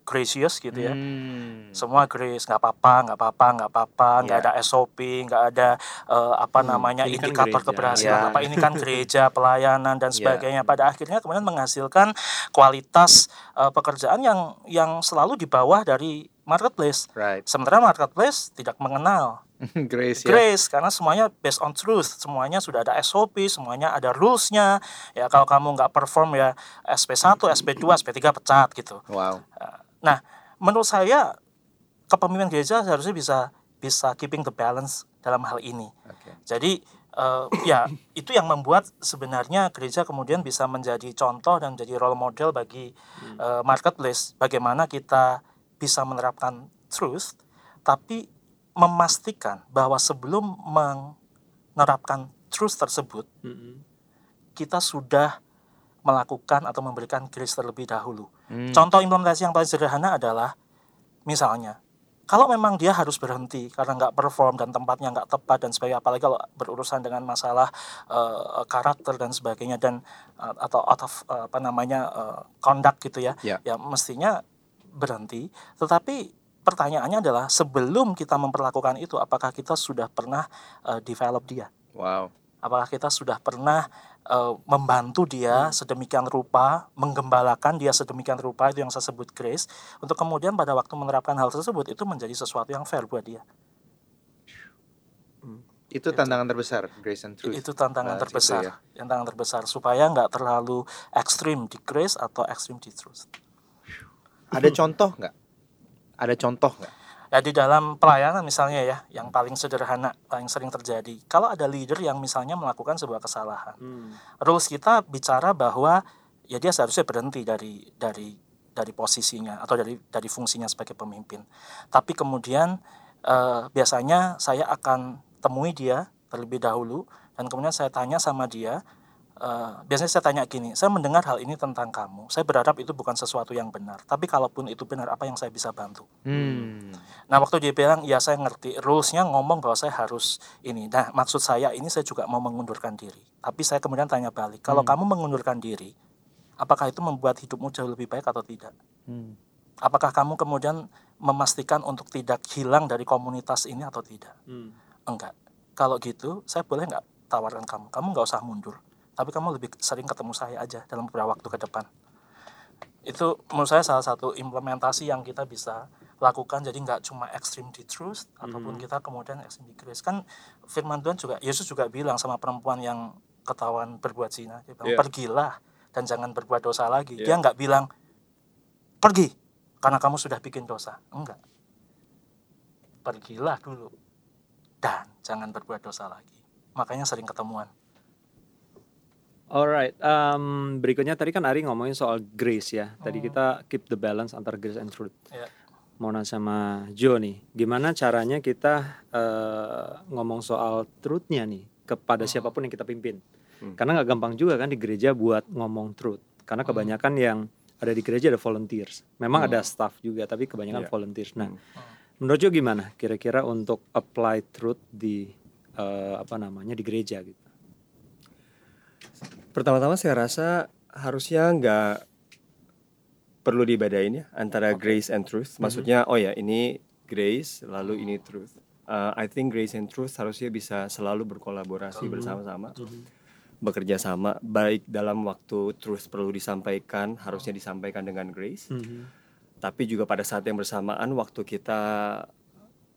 gracious gitu ya. Hmm. Semua grace, nggak apa-apa, nggak apa-apa, nggak apa-apa, nggak Ya. ada SOP, nggak ada eh, apa namanya ini kan indikator gereja. keberhasilan. Ya. Apa ini kan gereja, [LAUGHS] pelayanan dan Ya. sebagainya. Pada akhirnya kemudian menghasilkan kualitas eh, pekerjaan yang yang selalu di bawah dari marketplace. Right. Sementara marketplace tidak mengenal [LAUGHS] grace ya. grace karena semuanya based on truth, semuanya sudah ada SOP, semuanya ada rulesnya. Ya kalau kamu nggak perform ya SP1, SP2, SP3 pecat gitu. Wow. Nah, menurut saya kepemimpinan gereja seharusnya bisa bisa keeping the balance dalam hal ini. Oke. Jadi eh, ya [COUGHS] itu yang membuat sebenarnya gereja kemudian bisa menjadi contoh dan menjadi role model bagi eh, marketplace bagaimana kita bisa menerapkan truth tapi memastikan bahwa sebelum menerapkan truth tersebut Mm-mm. kita sudah melakukan atau memberikan grace terlebih dahulu. Hmm. Contoh implementasi yang paling sederhana adalah misalnya kalau memang dia harus berhenti karena nggak perform dan tempatnya nggak tepat dan sebagainya, apalagi kalau berurusan dengan masalah eh, karakter dan sebagainya dan eh, atau out of eh, apa namanya eh, conduct gitu ya, Ya. ya mestinya berhenti. Tetapi pertanyaannya adalah sebelum kita memperlakukan itu, apakah kita sudah pernah eh, develop dia? Wow. apakah kita sudah pernah eh, membantu dia sedemikian rupa, menggembalakan dia sedemikian rupa itu yang saya sebut grace, untuk kemudian pada waktu menerapkan hal tersebut itu menjadi sesuatu yang fair buat dia. Itu tantangan terbesar, grace and truth. Itu tantangan itu terbesar, ya. tantangan terbesar supaya nggak terlalu ekstrim di grace atau ekstrim di truth. Ada contoh nggak? Ada contoh nggak? Ya di dalam pelayanan misalnya ya, yang paling sederhana, paling sering terjadi. Kalau ada leader yang misalnya melakukan sebuah kesalahan, Hmm. rules kita bicara bahwa ya dia seharusnya berhenti dari dari dari posisinya atau dari dari fungsinya sebagai pemimpin. Tapi kemudian eh, biasanya saya akan temui dia terlebih dahulu dan kemudian saya tanya sama dia eh, biasanya saya tanya gini, saya mendengar hal ini tentang kamu. Saya berharap itu bukan sesuatu yang benar. Tapi kalaupun itu benar, apa yang saya bisa bantu? Hmm. Nah waktu dia bilang, ya saya ngerti. Rulesnya ngomong bahwa saya harus ini. Nah maksud saya ini saya juga mau mengundurkan diri. Tapi saya kemudian tanya balik, kalau kamu mengundurkan diri, apakah itu membuat hidupmu jauh lebih baik atau tidak? Hmm. Apakah kamu kemudian memastikan untuk tidak hilang dari komunitas ini atau tidak? Hmm. Enggak. Kalau gitu, saya boleh nggak tawarkan kamu? Kamu nggak usah mundur, tapi kamu lebih sering ketemu saya aja dalam beberapa waktu ke depan. Itu menurut saya salah satu implementasi yang kita bisa lakukan. Jadi nggak cuma extreme di truth, ataupun kita kemudian extreme di grace. Kan firman Tuhan juga, Yesus juga bilang sama perempuan yang ketahuan berbuat zina, dia bilang, Iya. pergilah dan jangan berbuat dosa lagi. Iya. Dia nggak bilang, pergi karena kamu sudah bikin dosa. Enggak. Pergilah dulu dan jangan berbuat dosa lagi. Makanya sering ketemuan. Alright, um, berikutnya tadi kan Ari ngomongin soal grace ya. Tadi Oh. kita keep the balance antara grace and truth. Ya. Mona sama Jo nih, gimana caranya kita eh, ngomong soal truthnya nih kepada Hmm. siapa pun yang kita pimpin? Hmm. Karena nggak gampang juga kan di gereja buat ngomong truth. Karena Hmm. kebanyakan yang ada di gereja ada volunteers. Memang Hmm. ada staff juga, tapi kebanyakan Iya. volunteers. Nah, Hmm. menurut Jo gimana? Kira-kira untuk apply truth di eh, apa namanya di gereja gitu? Pertama-tama saya rasa harusnya nggak perlu dibedain ya antara grace and truth. Maksudnya oh ya ini grace lalu ini truth. Uh, I think grace and truth harusnya bisa selalu berkolaborasi bersama-sama, bekerja sama. Baik dalam waktu truth perlu disampaikan harusnya disampaikan dengan grace, tapi juga pada saat yang bersamaan waktu kita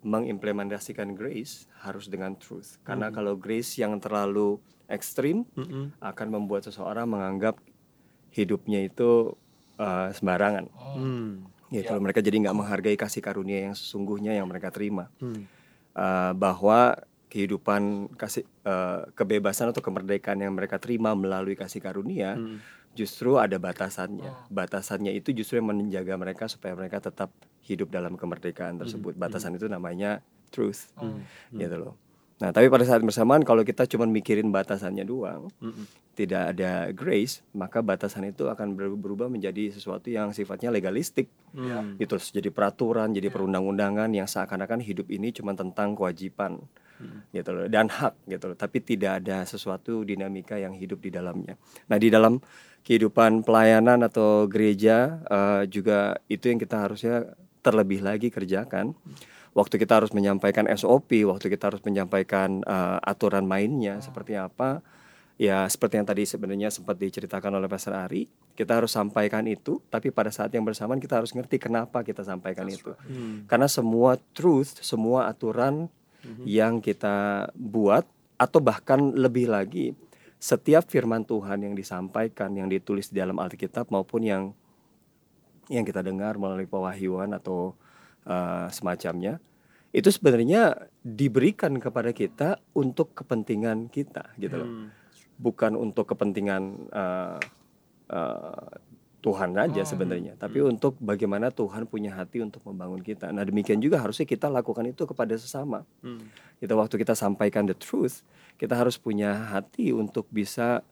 mengimplementasikan grace harus dengan truth. Karena kalau grace yang terlalu ekstrim Mm-mm. akan membuat seseorang menganggap hidupnya itu uh, sembarangan. Hmm. Gitu Ya. loh. Mereka jadi nggak menghargai kasih karunia yang sesungguhnya yang mereka terima. Hmm. Uh, bahwa kehidupan kasih uh, kebebasan atau kemerdekaan yang mereka terima melalui kasih karunia Hmm. justru ada batasannya. Batasannya itu justru yang menjaga mereka supaya mereka tetap hidup dalam kemerdekaan tersebut. Batasan itu namanya truth. Hmm. Gitu loh. Nah, tapi pada saat bersamaan kalau kita cuma mikirin batasannya doang, Mm-mm. tidak ada grace, maka batasan itu akan ber- berubah menjadi sesuatu yang sifatnya legalistik. Hmm. Gitu, terus jadi peraturan, jadi perundang-undangan yang seakan-akan hidup ini cuma tentang kewajiban. Gitu loh, dan hak gitu loh, tapi tidak ada sesuatu dinamika yang hidup di dalamnya. Nah, di dalam kehidupan pelayanan atau gereja eh, juga itu yang kita harusnya terlebih lagi kerjakan. Waktu kita harus menyampaikan SOP, waktu kita harus menyampaikan eh, aturan mainnya seperti apa, ya seperti yang tadi sebenarnya sempat diceritakan oleh Pastor Ari, kita harus sampaikan itu, tapi pada saat yang bersamaan kita harus ngerti kenapa kita sampaikan itu. Hmm. Karena semua truth, semua aturan yang kita buat atau bahkan lebih lagi setiap firman Tuhan yang disampaikan, yang ditulis di dalam Alkitab maupun yang yang kita dengar melalui pewahyuan atau uh, semacamnya, itu sebenarnya diberikan kepada kita untuk kepentingan kita, gitu loh, Hmm. bukan untuk kepentingan uh, uh, Tuhan aja sebenarnya, tapi untuk bagaimana Tuhan punya hati untuk membangun kita. Nah demikian juga harusnya kita lakukan itu kepada sesama. Hmm. Itu waktu kita sampaikan the truth, kita harus punya hati untuk bisa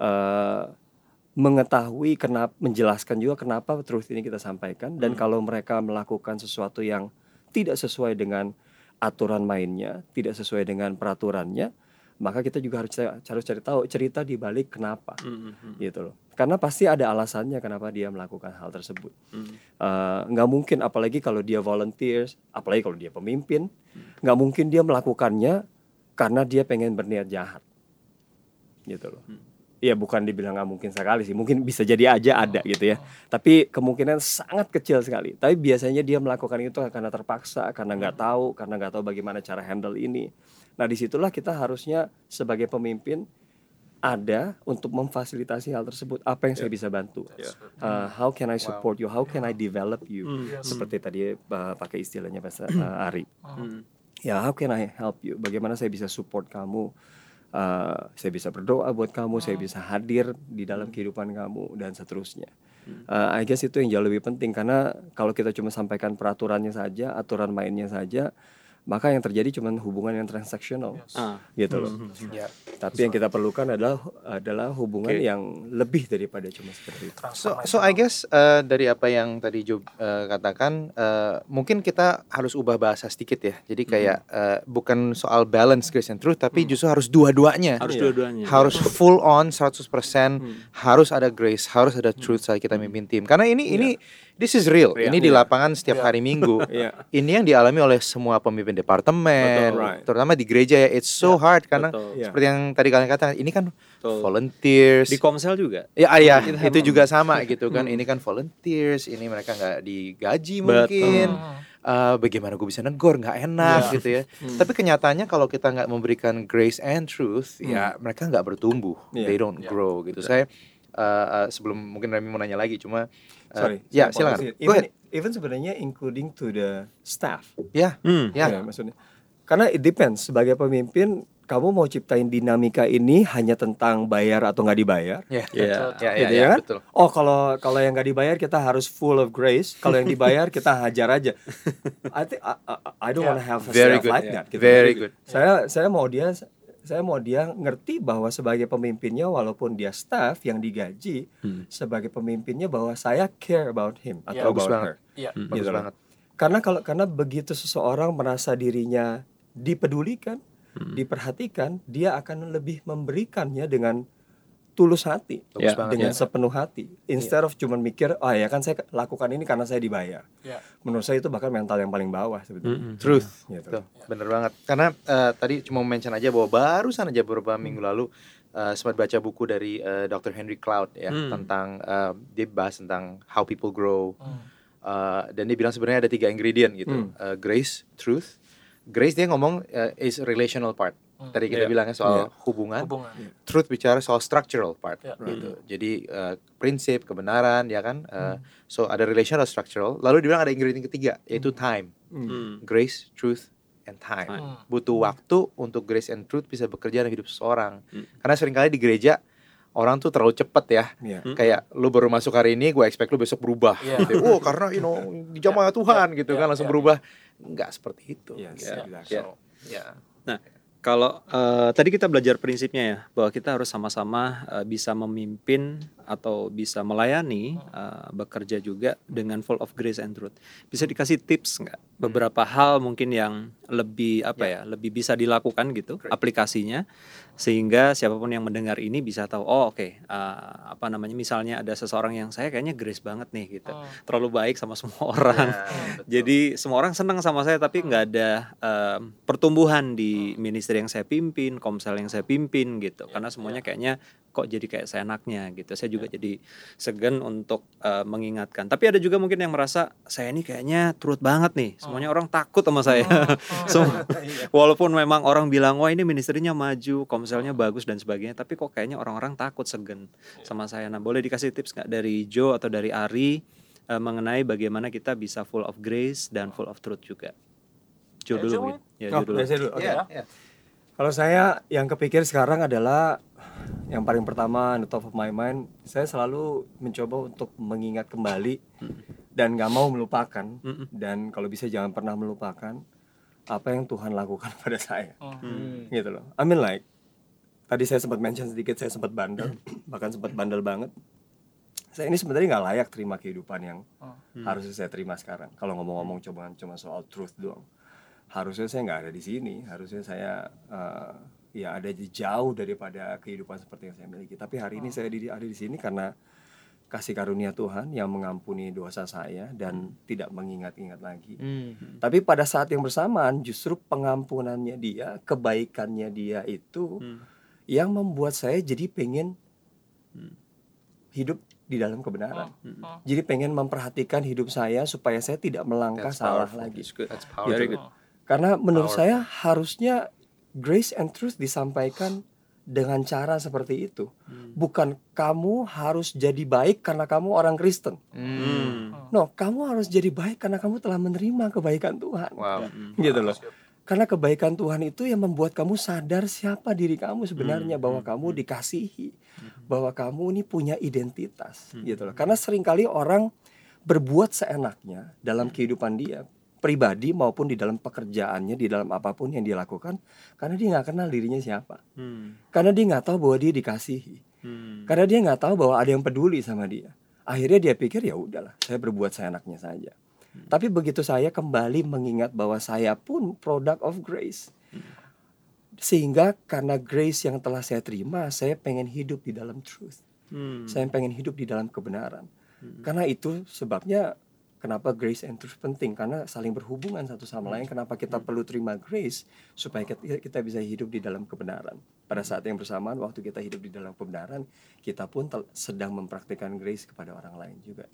uh, mengetahui kenapa, menjelaskan juga kenapa truth ini kita sampaikan. Dan kalau mereka melakukan sesuatu yang tidak sesuai dengan aturan mainnya, tidak sesuai dengan peraturannya, maka kita juga harus harus cari tahu cerita di balik kenapa Hmm. Hmm. gitu loh. Karena pasti ada alasannya kenapa dia melakukan hal tersebut. Hmm. Nggak mungkin apalagi kalau dia volunteers, apalagi kalau dia pemimpin, nggak mungkin dia melakukannya karena dia pengen berniat jahat, gitu loh. Ya bukan dibilang nggak mungkin sekali sih, mungkin bisa jadi aja ada gitu ya. Tapi kemungkinan sangat kecil sekali. Tapi biasanya dia melakukan itu karena terpaksa, karena nggak tahu, karena nggak tahu bagaimana cara handle ini. Nah di situlah kita harusnya sebagai pemimpin ada untuk memfasilitasi hal tersebut. Apa yang saya bisa bantu? Uh, how can I support you? How can I develop you? Hmm. Seperti tadi uh, pakai istilahnya Pak uh, Ari. Hmm. Ya, how can I help you? Bagaimana saya bisa support kamu? Uh, saya bisa berdoa buat kamu, saya bisa hadir di dalam kehidupan kamu dan seterusnya. Uh, I guess itu yang jauh lebih penting karena kalau kita cuma sampaikan peraturannya saja, aturan mainnya saja, maka yang terjadi cuma hubungan yang transaksional Ah. gitu loh. Ya. Tapi yang kita perlukan adalah adalah hubungan Oke. yang lebih daripada cuma seperti itu. So, so I guess uh, dari apa yang tadi Job uh, katakan, uh, mungkin kita harus ubah bahasa sedikit ya. Jadi kayak uh, bukan soal balance grace and truth, tapi justru harus dua-duanya. Harus Iya. dua-duanya. harus full on 100% harus ada grace harus ada truth saat kita mimpin tim karena ini ini this is real Iya. ini di lapangan setiap hari minggu [LAUGHS] Iya. ini yang dialami oleh semua pemimpin departemen Betul, right. terutama di gereja ya it's so hard karena Betul. Iya. seperti yang tadi kalian katakan ini kan Betul. volunteers Di Komsel juga. Ya, ah, ya [LAUGHS] itu emang- juga sama gitu kan. [LAUGHS] Ini kan volunteers, ini mereka nggak digaji Betul. mungkin. Eh, bagaimana gue bisa negor nggak enak Iya. gitu ya. Tapi kenyataannya kalau kita nggak memberikan grace and truth, ya mereka nggak bertumbuh. Iya. They don't grow gitu. Saya eh, eh, sebelum mungkin Remy mau nanya lagi, cuma eh, Sorry. ya silakan. Go Even, ahead. even sebenarnya including to the staff. Ya, Hmm. ya. Ya, maksudnya. Karena it depends sebagai pemimpin kamu mau ciptain dinamika ini hanya tentang bayar atau nggak dibayar. Ya, ya, ya, Gitu ya, ya kan? betul. Oh kalau kalau yang nggak dibayar kita harus full of grace. Kalau yang dibayar kita hajar aja. [LAUGHS] I think I, I, I don't wanna have a Very staff good, like yeah. that. gitu. Very good. Saya saya mau dia saya mau dia ngerti bahwa sebagai pemimpinnya walaupun dia staff yang digaji Hmm. sebagai pemimpinnya bahwa saya care about him atau about banget. her. Iya. Hmm. Bagus Gitu loh. banget. Karena kalau karena begitu seseorang merasa dirinya dipedulikan, Hmm. diperhatikan, dia akan lebih memberikannya dengan tulus hati, Bagus Ya, banget. dengan ya. sepenuh hati. Instead of cuman mikir, oh ya kan saya lakukan ini karena saya dibayar. Iya. Menurut saya itu bahkan mental yang paling bawah sebetulnya. Mm-mm. Truth. Gitu. Tuh, bener banget. Karena eh, tadi cuma mention aja bahwa barusan aja beberapa minggu lalu eh, sempat baca buku dari eh, Dr. Henry Cloud ya Hmm. tentang eh, dia bahas tentang how people grow Hmm. Eh, dan dia bilang sebenarnya ada tiga ingredient gitu Hmm. Eh, grace, truth. Grace dia ngomong eh, is relational part. Hmm. Tadi kita Iya. bilangnya soal Iya. hubungan. Hubungan. Truth bicara soal structural part Ya. gitu. Jadi eh, prinsip, kebenaran ya kan. Eh, So ada relational structural. Lalu dibilang ada ingredient ketiga yaitu time. Hmm. Grace, truth, and time. Hmm. Butuh waktu untuk grace and truth bisa bekerja dalam hidup seseorang. Hmm. Karena sering kali di gereja orang tuh terlalu cepet ya. Hmm. Kayak lu baru masuk hari ini, gue expect lu besok berubah. Iya. Gitu. Oh karena you know di jamaah Tuhan gitu Iya, kan langsung iya. berubah. Enggak seperti itu. Yes, gitu. exactly. So, ya. Kalau eh, tadi kita belajar prinsipnya ya bahwa kita harus sama-sama eh, bisa memimpin atau bisa melayani eh, bekerja juga dengan full of grace and truth. Bisa dikasih tips nggak? Beberapa hal mungkin yang lebih apa ya, lebih bisa dilakukan gitu Great. aplikasinya sehingga siapa pun yang mendengar ini bisa tahu oh oke eh, apa namanya misalnya ada seseorang yang saya kayaknya grace banget nih gitu. Hmm. Terlalu baik sama semua [LAUGHS] orang. Ya, betul. Jadi semua orang senang sama saya tapi nggak ada em, pertumbuhan di ministry yang saya pimpin, komsel yang saya pimpin gitu. Karena semuanya kayaknya kok jadi kayak seenaknya gitu. Saya juga jadi segan untuk eh, mengingatkan. Tapi ada juga mungkin yang merasa saya ini kayaknya turut banget nih. Semuanya orang takut sama saya. [LAUGHS] Semua- [LAUGHS] walaupun memang orang bilang wah ini ministerinya maju, komselnya bagus dan sebagainya, tapi kok kayaknya orang-orang takut segan sama saya. Nah, boleh dikasih tips nggak dari Joe atau dari Ari eh, mengenai bagaimana kita bisa full of grace dan full of truth juga. Joe Ya, dulu mungkin. Ya, Oh, Joe dulu. saya dulu. Oke. Ya, ya. Kalau saya yang kepikir sekarang adalah yang paling pertama on the top of my mind, saya selalu mencoba untuk mengingat kembali dan nggak mau melupakan dan kalau bisa jangan pernah melupakan apa yang Tuhan lakukan [LAUGHS] pada saya, Hmm. gitu loh. I mean like tadi saya sempat mention sedikit saya sempat bandel, [CLEARS THROAT] bahkan sempat bandel banget. Saya ini sebenarnya nggak layak terima kehidupan yang Hmm. harusnya saya terima sekarang. Kalau ngomong-ngomong cuma cuma soal truth doang harusnya saya nggak ada di sini harusnya saya eh, ya ada di jauh daripada kehidupan seperti yang saya miliki tapi hari ini saya di, ada di sini karena kasih karunia Tuhan yang mengampuni dosa saya dan tidak mengingat-ingat lagi Hmm. tapi pada saat yang bersamaan justru pengampunannya dia kebaikannya dia itu Hmm. Yang membuat saya jadi pengen Hmm. hidup di dalam kebenaran Hmm. jadi pengen memperhatikan hidup saya supaya saya tidak melangkah That's salah powerful. lagi That's good. That's Very powerful. good. karena menurut Powerful. saya harusnya grace and truth disampaikan dengan cara seperti itu. Hmm. Bukan kamu harus jadi baik karena kamu orang Kristen. Hmm. No, kamu harus jadi baik karena kamu telah menerima kebaikan Tuhan. Wow. Hmm. Gitu loh. Karena kebaikan Tuhan itu yang membuat kamu sadar siapa diri kamu sebenarnya Hmm, bahwa hmm, kamu hmm. dikasihi, bahwa kamu ini punya identitas, Hmm. gitu loh. Karena sering kali orang berbuat seenaknya dalam kehidupan dia, pribadi maupun di dalam pekerjaannya di dalam apa pun yang dia lakukan karena dia nggak kenal dirinya siapa Hmm. karena dia nggak tahu bahwa dia dikasihi Hmm. karena dia nggak tahu bahwa ada yang peduli sama dia akhirnya dia pikir ya udahlah saya berbuat seenaknya saja tapi begitu saya kembali mengingat bahwa saya pun product of grace. Sehingga karena grace yang telah saya terima saya pengen hidup di dalam truth. Hmm. saya pengen hidup di dalam kebenaran. Karena itu sebabnya kenapa grace and truth penting? Karena saling berhubungan satu sama lain. Kenapa kita perlu terima grace supaya kita, bisa hidup di dalam kebenaran? Pada saat yang bersamaan waktu kita hidup di dalam kebenaran kita pun sedang mempraktikkan grace kepada orang lain juga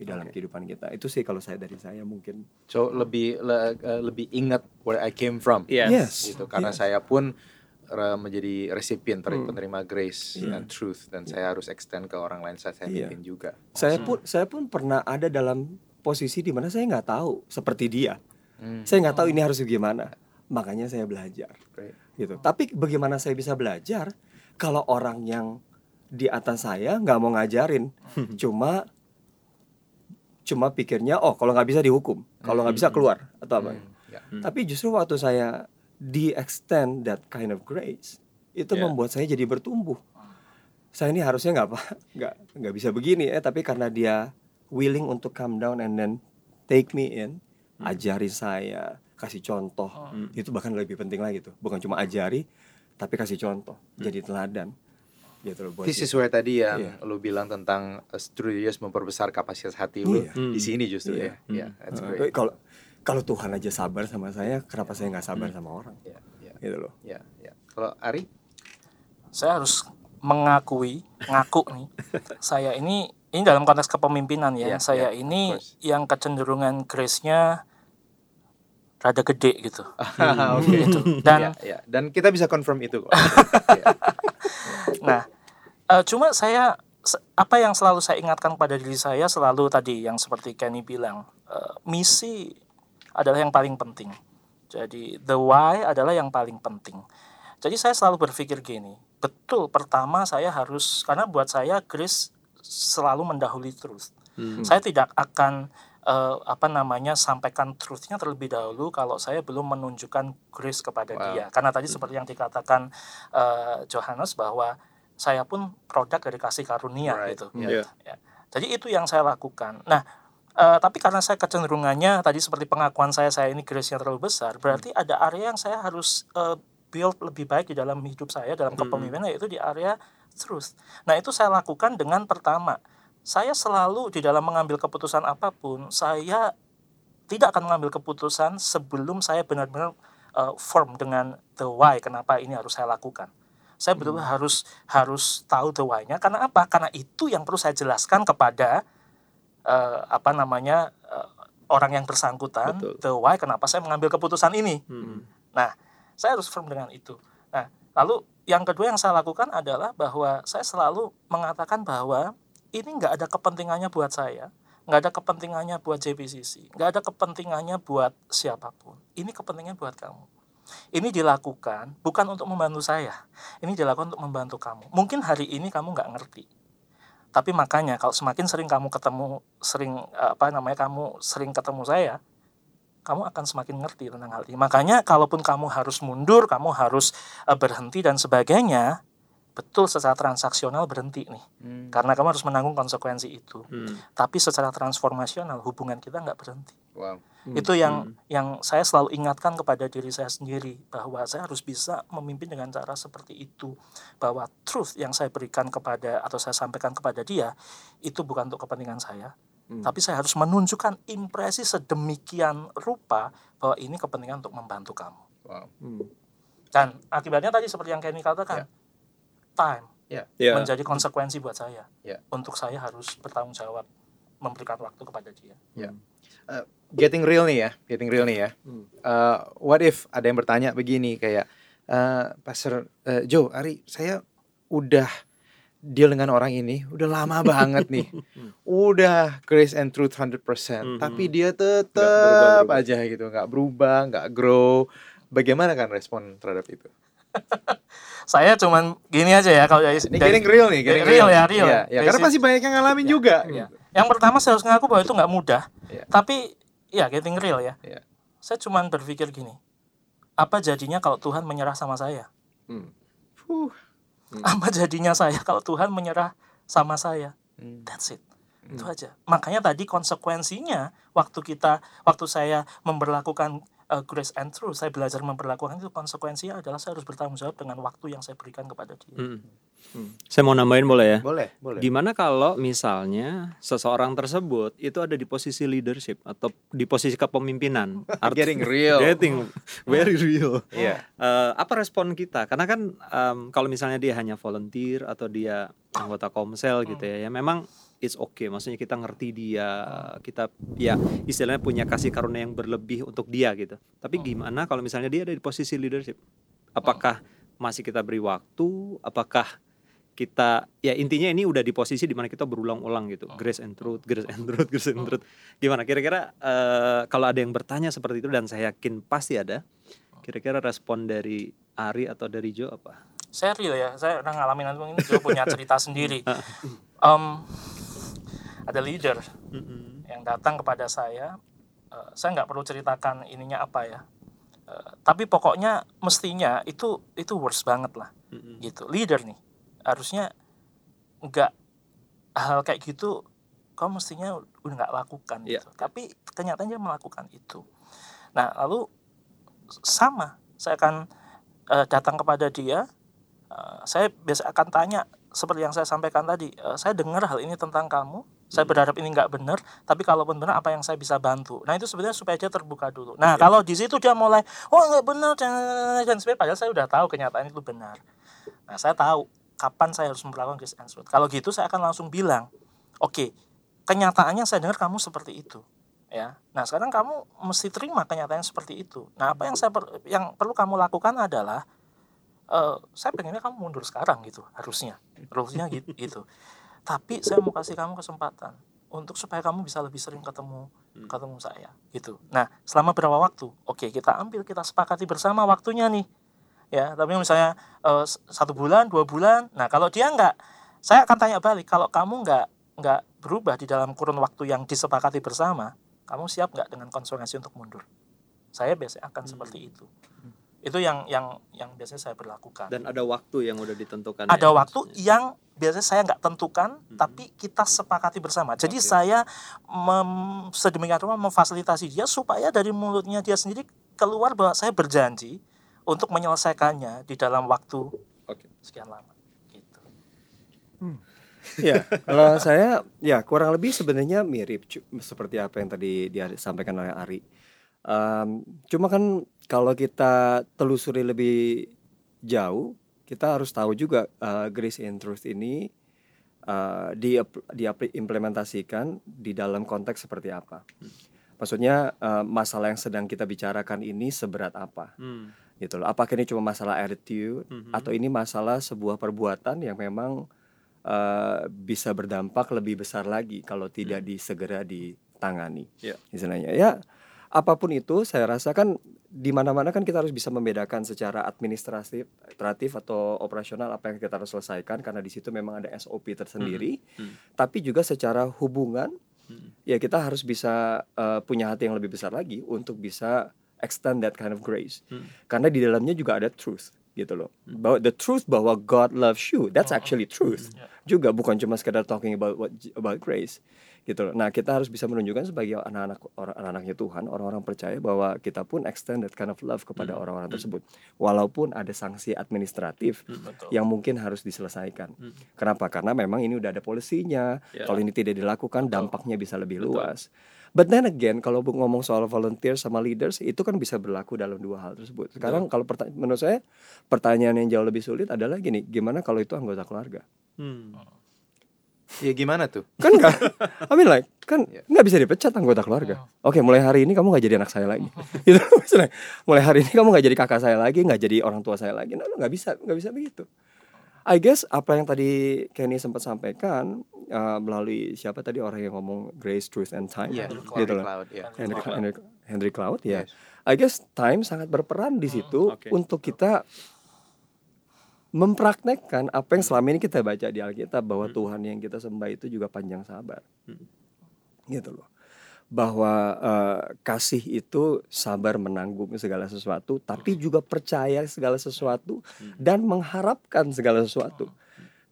di dalam kehidupan kita itu sih kalau saya dari saya mungkin So lebih le- eh, lebih ingat where I came from. Yes. Yes. Gitu karena Yes. saya pun menjadi resipien Hmm. penerima grace and truth dan saya harus extend ke orang lain saat saya Iya. pimpin juga. saya pun saya pun pernah ada dalam posisi di mana saya nggak tahu seperti dia Hmm. saya nggak tahu ini harus gimana makanya saya belajar Great. gitu. Tapi bagaimana saya bisa belajar kalau orang yang di atas saya nggak mau ngajarin, cuma cuma pikirnya oh kalau nggak bisa dihukum, kalau nggak bisa keluar atau apa. Hmm. Ya. Tapi justru waktu saya di extend that kind of grace itu Yeah. membuat saya jadi bertumbuh. Saya ini harusnya nggak apa [LAUGHS] nggak nggak bisa begini eh tapi karena dia willing untuk come down and then take me in, ajari saya, kasih contoh. Itu bahkan lebih penting lagi tuh. Bukan cuma ajari tapi kasih contoh, jadi teladan. Gitu loh buat This is where tadi yang Iya. lu bilang tentang uh, studious memperbesar kapasitas hati lu Iya. di sini justru Iya. ya. Iya, that's Eh, great. kalau kalau Tuhan aja sabar sama saya, kenapa saya nggak sabar sama orang? Iya, iya, Gitu loh. iya, iya. Kalau Ari? saya harus mengakui ngaku nih [LAUGHS] saya ini ini dalam konteks kepemimpinan ya Iya, saya iya, ini yang kecenderungan grace-nya rada gede gitu [LAUGHS] Oke. Gitu. [LAUGHS] dan Iya, iya. Dan kita bisa confirm itu kok. [LAUGHS] Iya. Nah, eh, cuma saya apa yang selalu saya ingatkan pada diri saya selalu tadi yang seperti Kenny bilang, eh, misi adalah yang paling penting. Jadi the why adalah yang paling penting. Jadi saya selalu berpikir gini, betul pertama saya harus karena buat saya grace selalu mendahului truth. Saya tidak akan eh, apa namanya sampaikan truthnya terlebih dahulu kalau saya belum menunjukkan grace kepada Wow. dia. Karena tadi seperti yang dikatakan eh, Johannes bahwa saya pun produk dari kasih karunia Right. gitu. Iya. Ya. Jadi itu yang saya lakukan. Nah, eh, tapi karena saya kecenderungannya tadi seperti pengakuan saya saya ini grace-nya terlalu besar, berarti ada area yang saya harus eh, build lebih baik di dalam hidup saya dalam kepemimpinan yaitu di area truth. Nah, itu saya lakukan dengan pertama, saya selalu di dalam mengambil keputusan apa pun, saya tidak akan mengambil keputusan sebelum saya benar-benar uh, firm dengan the why kenapa ini harus saya lakukan. Saya betul harus harus tahu the why-nya karena apa? Karena itu yang perlu saya jelaskan kepada uh, apa namanya uh, orang yang bersangkutan Betul. the why kenapa saya mengambil keputusan ini. Hmm. Nah, saya harus firm dengan itu. Nah, lalu yang kedua yang saya lakukan adalah bahwa saya selalu mengatakan bahwa ini nggak ada kepentingannya buat saya, nggak ada kepentingannya buat JPCC, nggak ada kepentingannya buat siapa pun. Ini kepentingan buat kamu. Ini dilakukan bukan untuk membantu saya, ini dilakukan untuk membantu kamu. Mungkin hari ini kamu nggak ngerti, tapi makanya kalau semakin sering kamu ketemu, sering apa namanya kamu sering ketemu saya, kamu akan semakin ngerti tentang hal ini. Makanya kalaupun kamu harus mundur, kamu harus eh, berhenti dan sebagainya, betul secara transaksional berhenti nih. Hmm. Karena kamu harus menanggung konsekuensi itu. Hmm. Tapi secara transformasional hubungan kita nggak berhenti. Wow. Itu yang yang saya selalu ingatkan kepada diri saya sendiri bahwa saya harus bisa memimpin dengan cara seperti itu. Bahwa truth yang saya berikan kepada atau saya sampaikan kepada dia itu bukan untuk kepentingan saya, tapi saya harus menunjukkan impresi sedemikian rupa bahwa ini kepentingan untuk membantu kamu. Wow. Hmm. Dan akibatnya tadi seperti yang Kenny katakan, time Ya. Ya. menjadi konsekuensi buat saya. Ya. Untuk saya harus bertanggung jawab memberikan waktu kepada dia. Getting real nih ya, getting real nih ya. Hmm. Uh, what if ada yang bertanya begini kayak uh, Pastor uh, Joe, Ari, saya udah deal dengan orang ini udah lama [LAUGHS] banget nih. Udah grace and truth 100%, Mhm. tapi dia tetap aja gitu, nggak berubah, nggak grow. Bagaimana kan respon terhadap itu? [LAUGHS] Saya cuman gini aja ya kalau dari, Ini dari- real nih, getting real ya, real. Iya, ya, karena pasti banyak yang ngalamin juga. Ya. Yang pertama saya harus ngaku bahwa itu nggak mudah. Iya. Tapi ya getting real ya. Iya. saya cuman berpikir gini apa jadinya kalau Tuhan menyerah sama saya Hmm. apa jadinya saya kalau Tuhan menyerah sama saya Hmm. that's it itu aja makanya tadi konsekuensinya waktu kita waktu saya memperlakukan uh, grace and truth saya belajar memperlakukan itu konsekuensinya adalah saya harus bertanggung jawab dengan waktu yang saya berikan kepada dia Hmm. Hmm. Saya mau nambahin boleh ya? Boleh, boleh. Gimana kalau misalnya seseorang tersebut itu ada di posisi leadership atau di posisi kepemimpinan? [LAUGHS] Art- Getting real. Getting very real. Iya. Eh, apa respon kita? Karena kan em, kalau misalnya dia hanya volunteer atau dia anggota komsel gitu ya, ya memang it's okay. Maksudnya kita ngerti dia, kita ya istilahnya punya kasih karunia yang berlebih untuk dia gitu. Tapi gimana kalau misalnya dia ada di posisi leadership? Apakah masih kita beri waktu? Apakah kita ya intinya ini udah di posisi di mana kita berulang-ulang gitu. Grace and truth grace and truth grace and truth. Gimana? Kira-kira eh, kalau ada yang bertanya seperti itu dan saya yakin pasti ada kira-kira respon dari Ari atau dari Jo apa? Saya real ya? Saya udah ngalamin itu ini juga punya cerita [LAUGHS] sendiri. Em, ada leader yang datang kepada saya eh, saya nggak perlu ceritakan ininya apa ya. Eh, tapi pokoknya mestinya itu itu worst banget lah. Gitu. Leader nih harusnya nggak hal kayak gitu kau mestinya udah nggak lakukan Iya. gitu. Tapi kenyataannya melakukan itu. Nah lalu sama saya akan eh, datang kepada dia eh, saya biasa akan tanya seperti yang saya sampaikan tadi eh, saya dengar hal ini tentang kamu saya berharap ini nggak benar tapi kalaupun benar apa yang saya bisa bantu? Nah itu sebenarnya supaya dia terbuka dulu. Nah kalau di situ dia mulai oh nggak benar dan dan sebagainya padahal saya udah tahu kenyataan itu benar. Nah saya tahu kapan saya harus memperlakukan grace and truth kalau gitu saya akan langsung bilang oke kenyataannya saya dengar kamu seperti itu ya. Nah sekarang kamu mesti terima kenyataan seperti itu. Nah apa yang saya per- yang perlu kamu lakukan adalah eh saya pengennya kamu mundur sekarang gitu harusnya. Harusnya gitu, [LAUGHS] gitu. Tapi saya mau kasih kamu kesempatan untuk supaya kamu bisa lebih sering ketemu ketemu saya gitu. Nah selama berapa waktu? Oke kita ambil kita sepakati bersama waktunya nih. Ya tapi misalnya s- satu bulan dua bulan nah kalau dia nggak saya akan tanya balik kalau kamu nggak nggak berubah di dalam kurun waktu yang disepakati bersama kamu siap nggak dengan konsekuensi untuk mundur? Saya biasanya akan seperti itu itu yang yang yang biasanya saya berlakukan dan ada waktu yang udah ditentukan ada ya, waktu maksudnya. yang biasanya saya nggak tentukan tapi kita sepakati bersama jadi Oke. saya mem, sedemikian rupa memfasilitasi dia supaya dari mulutnya dia sendiri keluar bahwa saya berjanji untuk menyelesaikannya di dalam waktu Oke. sekian lama gitu [LAUGHS] Ya, kalau saya ya kurang lebih sebenarnya mirip seperti apa yang tadi dia sampaikan oleh Ari. Em, cuma kan kalau kita telusuri lebih jauh, kita harus tahu juga eh, grace and truth ini eh, di diimplementasikan di dalam konteks seperti apa. Maksudnya eh, masalah yang sedang kita bicarakan ini seberat apa, Hmm. gitu loh. Apakah ini cuma masalah attitude Mhm. atau ini masalah sebuah perbuatan yang memang eh, bisa berdampak lebih besar lagi kalau tidak disegera ditangani. Ya. Istilahnya ya apa pun itu saya rasa kan di mana-mana kan kita harus bisa membedakan secara administratif, administratif atau operasional apa yang kita harus selesaikan karena di situ memang ada SOP tersendiri. Hmm. Tapi juga secara hubungan Hmm. ya kita harus bisa eh, punya hati yang lebih besar lagi untuk bisa extend that kind of grace. Hmm. Karena di dalamnya juga ada truth gitu loh. Bahwa the truth bahwa God loves you, that's actually truth. Ya. Juga bukan cuma sekedar talking about what about grace gitu loh. Nah, kita harus bisa menunjukkan sebagai anak-anak orang anak-anaknya Tuhan, orang-orang percaya bahwa kita pun extend that kind of love kepada orang-orang tersebut. Walaupun ada sanksi administratif betul yang mungkin harus diselesaikan. Hmm. Kenapa? Karena memang ini udah ada polisinya. Ya. Kalau ini tidak dilakukan, dampaknya bisa lebih luas. But then again, kalau ngomong soal volunteer sama leaders, itu kan bisa berlaku dalam dua hal tersebut. Sekarang kalau menurut saya pertanyaan yang jauh lebih sulit adalah gini, gimana kalau itu anggota keluarga? Hmm. Ya gimana tuh? Kan enggak, I mean like, kan Ya. nggak bisa dipecat anggota keluarga. Oke, mulai hari ini kamu nggak jadi anak saya lagi. [LAUGHS] gitu misalnya. Mulai hari ini kamu nggak jadi kakak saya lagi, nggak jadi orang tua saya lagi. Nah, nggak bisa, nggak bisa begitu. I guess apa yang tadi Kenny sempat sampaikan uh, melalui siapa tadi orang yang ngomong grace, truth, and time, Henry gitu. Cloud ya. Henry, Cloud. Henry, Henry Cloud ya. Yes. I guess time sangat berperan di situ oke. untuk kita mempraktekkan apa yang selama ini kita baca di Alkitab bahwa Tuhan yang kita sembah itu juga panjang sabar. Hmm. Gitu loh. bahwa eh, kasih itu sabar menanggung segala sesuatu, tapi juga percaya segala sesuatu dan mengharapkan segala sesuatu.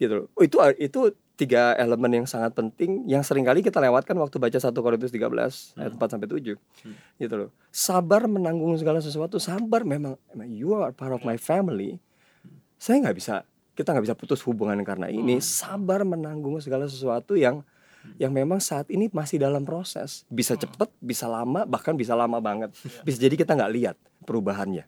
Gitu loh. Oh, itu itu tiga elemen yang sangat penting yang sering kali kita lewatkan waktu baca 1 Korintus 13 ayat 4 sampai 7. Gitu loh. Sabar menanggung segala sesuatu, sabar memang memang you are part of my family. Saya nggak bisa kita nggak bisa putus hubungan karena ini. Sabar menanggung segala sesuatu yang yang memang saat ini masih dalam proses. Bisa cepet, bisa lama, bahkan bisa lama banget. Bisa jadi kita nggak lihat perubahannya.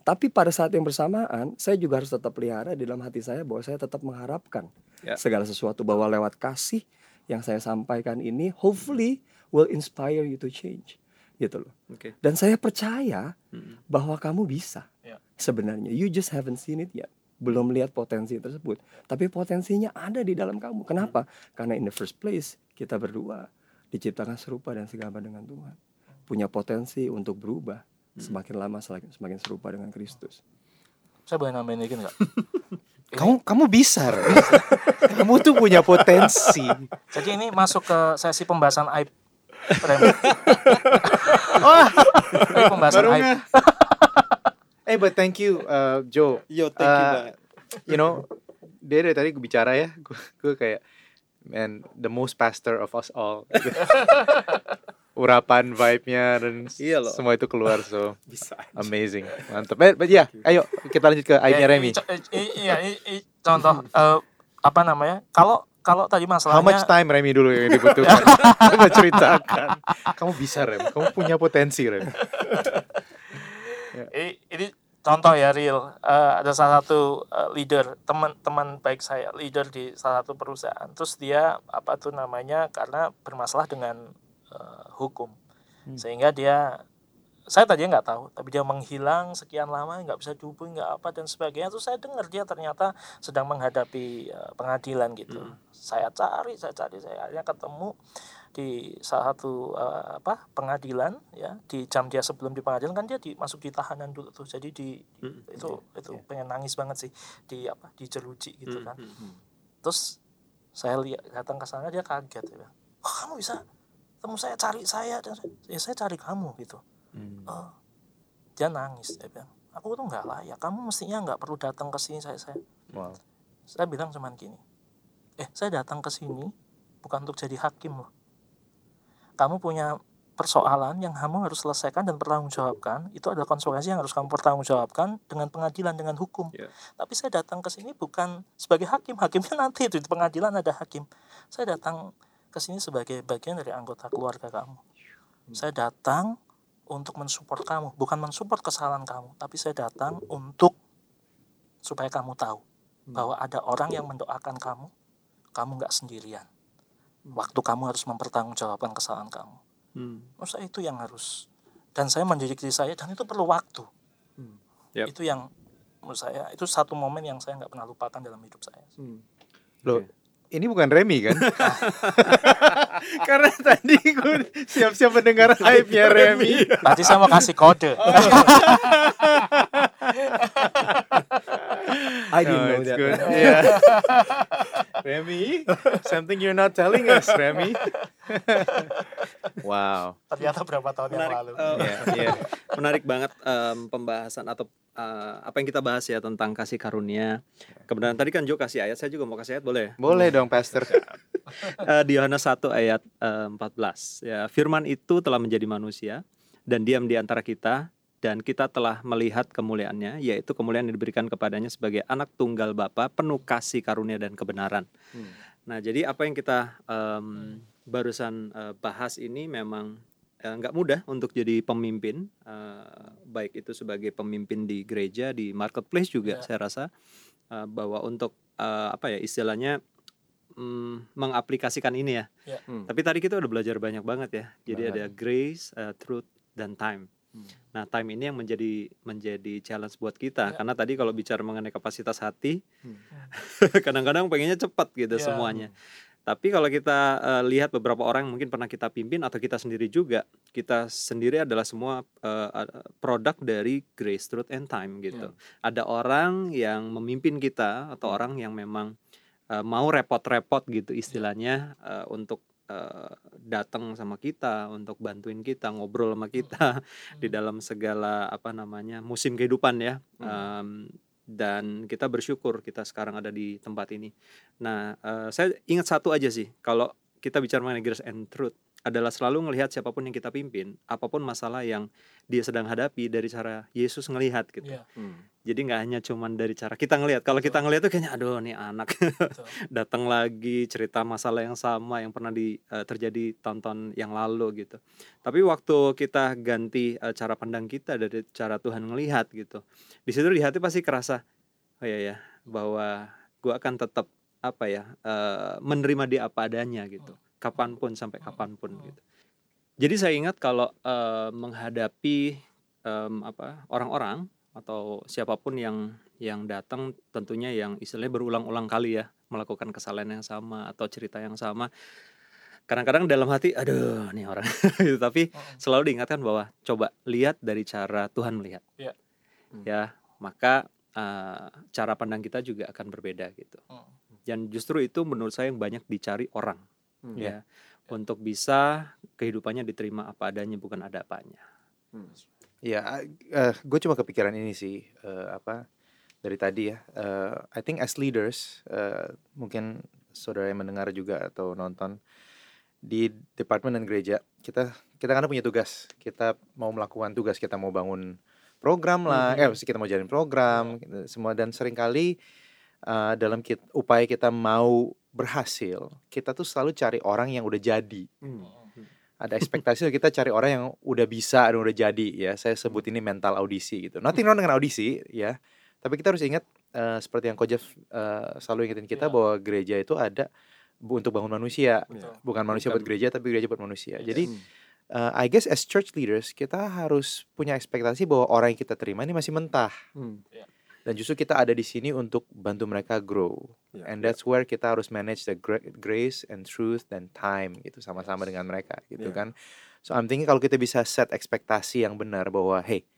Tapi pada saat yang bersamaan, saya juga harus tetap pelihara di dalam hati saya bahwa saya tetap mengharapkan Ya. segala sesuatu bahwa lewat kasih yang saya sampaikan ini, hopefully will inspire you to change, gitu loh. Oke. Dan saya percaya Mm. bahwa kamu bisa. Ya. Sebenarnya, you just haven't seen it yet. Belum lihat potensi tersebut, tapi potensinya ada di dalam kamu. Kenapa? Karena in the first place kita berdua diciptakan serupa dan segama dengan Tuhan. Punya potensi untuk berubah semakin lama semakin semakin serupa dengan Kristus. Saya boleh nambahin dikit nggak? [LAUGHS] Kamu kamu bisa, kamu tuh punya potensi. Jadi ini masuk ke sesi pembahasan aib. [LAUGHS] [LAUGHS] Wah, Ini pembahasan aib. Eh, but thank you, uh, Joe. Yo, thank you banget. You know, dia dari tadi gue bicara ya, gue, gue kayak, man, the most pastor of us all. [LAUGHS] Urapan vibe-nya dan Iya loh. semua itu keluar, so Bisa. amazing, mantap. But, but ya, ayo kita lanjut ke aibnya Ya, Remy. Iya, contoh eh, apa namanya? Kalau kalau tadi How masalahnya much time Remy dulu yang dibutuhkan? [LAUGHS] Coba ceritakan. Kamu bisa Rem, kamu punya potensi Rem. Ini contoh ya real Eh, ada salah satu eh, leader teman-teman baik saya leader di salah satu perusahaan. Terus dia apa tuh namanya karena bermasalah dengan eh, hukum. Sehingga dia saya tadinya nggak tahu tapi dia menghilang sekian lama nggak bisa dihubungi nggak apa dan sebagainya. Terus saya dengar dia ternyata sedang menghadapi eh, pengadilan gitu. Saya cari saya cari saya akhirnya ketemu di salah satu eh, apa pengadilan ya di jam dia sebelum di pengadilan kan dia di, masuk di tahanan dulu tuh. Jadi di Mm, itu itu pengen nangis banget sih di apa di jeruji gitu Mm, kan. mm. terus saya lihat datang ke sana dia kaget ya. Oh kamu bisa? Temu saya cari saya dan saya, ya saya cari kamu gitu. Oh. Dia nangis dia bilang aku tuh nggak layak. Kamu mestinya nggak perlu datang ke sini saya saya. Wow. saya bilang cuman gini eh saya datang ke sini bukan untuk jadi hakim loh kamu punya persoalan yang kamu harus selesaikan dan pertanggungjawabkan itu adalah konsekuensi yang harus kamu pertanggungjawabkan dengan pengadilan dengan hukum. Ya. tapi saya datang ke sini bukan sebagai hakim hakimnya [LAUGHS] nanti itu di pengadilan ada hakim. Saya datang ke sini sebagai bagian dari anggota keluarga kamu. Saya datang untuk mensupport kamu bukan mensupport kesalahan kamu tapi saya datang untuk supaya kamu tahu bahwa ada orang yang mendoakan kamu kamu nggak sendirian waktu kamu harus mempertanggungjawabkan kesalahan kamu Hmm. menurut saya itu yang harus dan saya mendidik diri saya dan itu perlu waktu Yap. itu yang menurut saya itu satu momen yang saya nggak pernah lupakan dalam hidup saya Loh, ini bukan Remy kan? [LAUGHS] Karena tadi gue siap-siap mendengar hype-nya Remy. tadi saya mau kasih kode I didn't No, know that. good. [LAUGHS] Yeah. Remy, something you're not telling us, Remy. [LAUGHS] wow. ternyata berapa tahun yang Menarik, lalu eh, Iya, iya. menarik banget em, pembahasan atau eh, apa yang kita bahas ya tentang kasih karunia. Kebenaran tadi kan Jo kasih ayat, saya juga mau kasih ayat boleh? Boleh dong, Pastor. Eh, di Yohanes 1 ayat eh, 14 ya firman itu telah menjadi manusia dan diam di antara kita dan kita telah melihat kemuliaannya yaitu kemuliaan yang diberikan kepadanya sebagai anak tunggal Bapa penuh kasih karunia dan kebenaran. Hmm. Nah, jadi apa yang kita em, barusan eh, bahas ini memang eh, nggak mudah untuk jadi pemimpin eh, baik itu sebagai pemimpin di gereja di marketplace juga Ya. saya rasa eh, bahwa untuk eh, apa ya istilahnya mm, mengaplikasikan ini ya. Ya. Hmm. Tapi tadi kita udah belajar banyak banget ya. Jadi Banget. ada grace, eh, truth dan time. Hmm. Nah, time ini yang menjadi menjadi challenge buat kita Ya. karena tadi kalau bicara mengenai kapasitas hati Hmm. [LAUGHS] kadang-kadang pengennya cepat gitu Ya. semuanya. Tapi kalau kita eh, lihat beberapa orang yang mungkin pernah kita pimpin atau kita sendiri juga, kita sendiri adalah semua eh, produk dari grace, truth, and time gitu. Ada orang yang memimpin kita atau orang yang memang eh, mau repot-repot gitu istilahnya eh, untuk eh, datang sama kita untuk bantuin kita ngobrol sama kita [LAUGHS] di dalam segala apa namanya musim kehidupan ya. Em, dan kita bersyukur kita sekarang ada di tempat ini. Nah eh, saya ingat satu aja sih kalau kita bicara mengenai grace and truth adalah selalu melihat siapa pun yang kita pimpin apa pun masalah yang dia sedang hadapi dari cara Yesus ngelihat gitu. Iya, jadi nggak hanya cuman dari cara kita ngelihat. Kalau kita ngelihat tuh kayaknya aduh nih anak. [LAUGHS] Datang lagi cerita masalah yang sama yang pernah di eh, terjadi tonton yang lalu gitu. Tapi waktu kita ganti eh, cara pandang kita dari cara Tuhan ngelihat gitu. Di situ di hati pasti kerasa oh iya ya bahwa gua akan tetap apa ya eh, menerima dia apa adanya gitu. Kapan pun sampai kapan pun gitu. Jadi saya ingat kalau eh, menghadapi em, apa orang-orang atau siapa pun yang yang datang tentunya yang istilahnya berulang-ulang kali ya melakukan kesalahan yang sama atau cerita yang sama kadang-kadang dalam hati aduh nih orang. [LAUGHS] Gitu. Tapi selalu diingatkan bahwa coba lihat dari cara Tuhan melihat. Iya. ya maka eh, cara pandang kita juga akan berbeda gitu. Hmm. dan justru itu menurut saya yang banyak dicari orang Hmm. ya untuk bisa kehidupannya diterima apa adanya bukan ada apanya Ya, gue cuma kepikiran ini sih eh, apa dari tadi ya. Eh, I think as leaders, eh, mungkin saudara yang mendengar juga atau nonton di departemen dan gereja, kita kita kan punya tugas. Kita mau melakukan tugas, kita mau bangun program lah, eh maksudnya kita mau jalin program, gitu, semua dan sering kali eh, dalam kit, upaya kita mau berhasil, kita tuh selalu cari orang yang udah jadi ada ekspektasi kita cari orang yang udah bisa dan udah jadi ya saya sebut ini mental audisi gitu nothing wrong dengan audisi ya tapi kita harus ingat eh, seperti yang Kojaf eh, selalu ingetin kita Iya. bahwa gereja itu ada bu- untuk bangun manusia Betul. bukan manusia Bukan- buat gereja tapi gereja buat manusia Yes. jadi Hmm. eh, I guess as church leaders kita harus punya ekspektasi bahwa orang yang kita terima ini masih mentah Hmm. Dan justru kita ada di sini untuk bantu mereka grow Ya, and ya. that's where kita harus manage the gra- grace and truth dan time gitu sama-sama Yes. dengan mereka gitu Ya. kan so I'm thinking kalau kita bisa set ekspektasi yang benar bahwa hey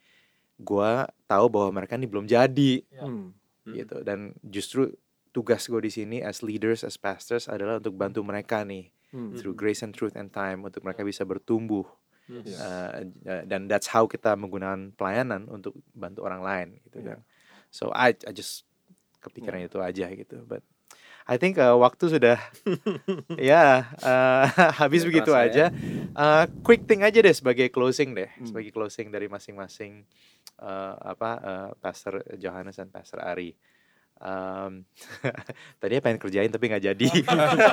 gua tahu bahwa mereka ini belum jadi Ya. Hmm. Hmm. gitu dan justru tugas gue di sini as leaders as pastors adalah untuk bantu mereka nih Hmm. through grace and truth and time untuk mereka bisa bertumbuh Yes. Uh, dan that's how kita menggunakan pelayanan untuk bantu orang lain gitu Iya. kan so I I just kepikiran itu aja gitu but I think uh, waktu sudah [LAUGHS] ya uh, [LAUGHS] habis Udah begitu aja. Uh, quick thing aja deh sebagai closing deh Hmm. sebagai closing dari masing-masing uh, apa uh, Pastor Johannes dan Pastor Ari Um, [LAUGHS] tadinya pengen kerjain tapi nggak jadi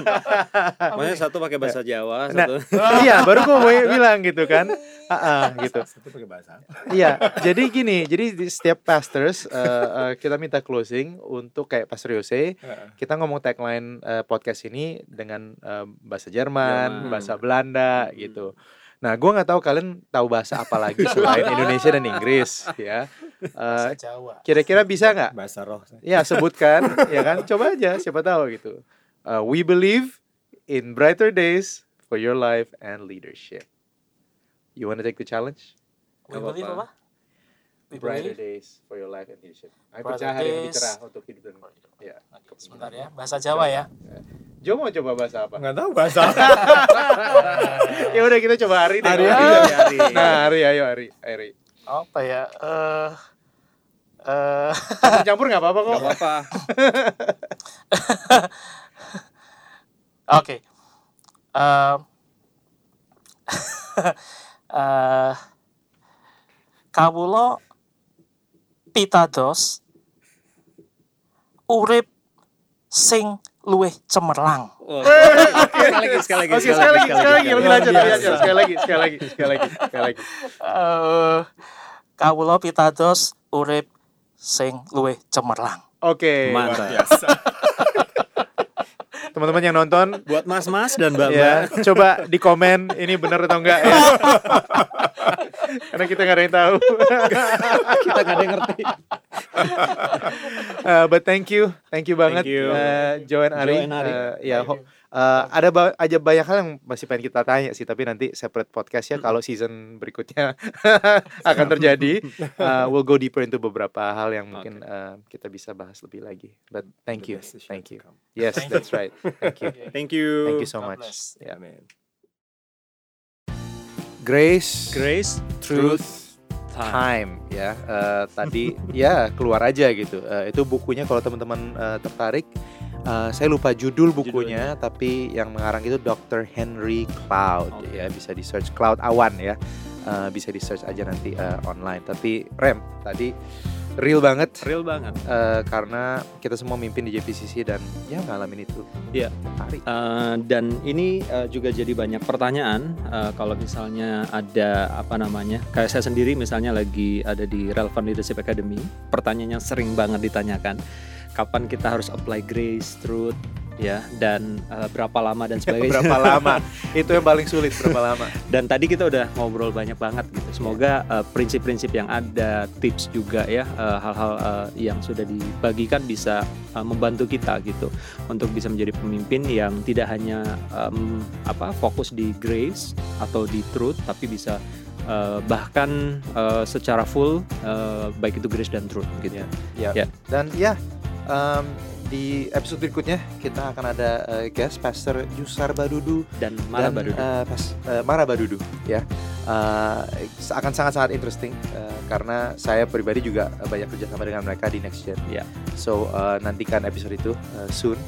[LAUGHS] Makanya satu pakai bahasa Jawa, Nah, satu [LAUGHS] iya baru gue mau bilang gitu kan Ah, ah, gitu Satu pakai bahasa. Iya, jadi gini, jadi di setiap pastors eh, eh, kita minta closing untuk kayak Pastor Yose, kita ngomong tagline eh, podcast ini dengan eh, bahasa Jerman, Jerman. bahasa Belanda Hmm. gitu. Nah, gua nggak tahu kalian tahu bahasa apa lagi selain Indonesia dan Inggris, ya. Eh, Bahasa Jawa. Kira-kira bisa nggak? Bahasa roh. Ya [LAUGHS] sebutkan, ya kan? Coba aja, siapa tahu gitu. Eh, we believe in brighter days for your life and leadership. You wanna take the challenge? We Nggak believe apa-apa. apa? We brighter believe. days for your life and leadership. Brighter percaya hari lebih cerah untuk hidup dan ya. Sebentar ya. Bahasa Jawa ya. Jo mau coba bahasa apa? Enggak tahu bahasa. [LAUGHS] ya udah kita coba hari deh. Hari, hari, hari. Nah, hari ayo hari, hari. Apa ya? Eh eh Campur nggak apa-apa kok. Gak apa-apa. [LAUGHS] Oke. Eh [LAUGHS] eh kawula pitados urip sing luwih cemerlang. Oh, sekali lagi, sekali lagi, sekali lagi, sekali lagi, lanjut, lebih lanjut. Sekali lagi, sekali lagi, sekali lagi, sekali lagi. Eh kawula pitados urip sing luwih cemerlang. Oke. Mantap. [LAUGHS] Teman-teman yang nonton Buat mas-mas dan mbak-mbak. ya, coba di komen ini benar atau enggak ya. [LAUGHS] Karena kita nggak ada yang tahu. [LAUGHS] kita nggak ada yang ngerti. Uh, but thank you, thank you banget, Thank you. uh, Joe and Ari. Joe and Ari. Uh, ya, uh, ada ba- aja banyak hal yang masih pengen kita tanya sih, tapi nanti separate podcast ya kalau season berikutnya [LAUGHS] akan terjadi. Uh, we'll go deeper into beberapa hal yang mungkin uh, kita bisa bahas lebih lagi. But thank you, thank you. Yes, that's right. Thank you, [LAUGHS] Thank you. thank you so much. Yeah. Amin. Grace, Grace, Truth, time. Time ya Eh, tadi [LAUGHS] ya keluar aja gitu Eh, itu bukunya kalau teman-teman eh, tertarik eh, saya lupa judul bukunya tapi yang mengarang itu Dr. Henry Cloud Oke. ya bisa di search Cloud Awan ya Eh, bisa di search aja nanti eh, online tapi Rem tadi real banget Real banget. eh, karena kita semua mimpin di JPCC dan ya ngalamin itu Iya. hari Eh, dan ini eh, juga jadi banyak pertanyaan eh, kalau misalnya ada apa namanya kayak saya sendiri misalnya lagi ada di Relevant Leadership Academy pertanyaan yang sering banget ditanyakan kapan kita harus apply grace truth ya dan eh, berapa lama dan [LAUGHS] sebagainya. berapa lama? [LAUGHS] Itu yang paling sulit berapa lama? Dan tadi kita udah ngobrol banyak banget gitu. Semoga eh, prinsip-prinsip yang ada tips juga ya eh, hal-hal eh, yang sudah dibagikan bisa eh, membantu kita gitu untuk bisa menjadi pemimpin yang tidak hanya em, apa fokus di grace atau di truth tapi bisa eh, bahkan eh, secara full eh, baik itu grace dan truth gitu. Ya. Ya. Dan ya em, di episode berikutnya kita akan ada eh, guest Pastor Yusar Badudu dan mana dan baru eh, pas, eh, Mara Badudu ya. Eh, akan sangat-sangat interesting eh, karena saya pribadi juga banyak kerjasama dengan mereka di Next Gen. Ya. So eh, nantikan episode itu eh, soon.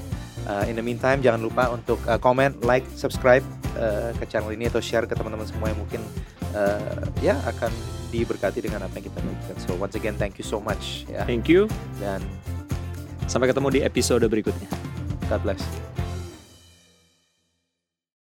Eh, in the meantime jangan lupa untuk eh, comment, like, subscribe eh, ke channel ini atau share ke teman-teman semua yang mungkin eh, ya akan diberkati dengan apa yang kita bagikan. So once again thank you so much ya thank you dan sampai ketemu di episode berikutnya God bless.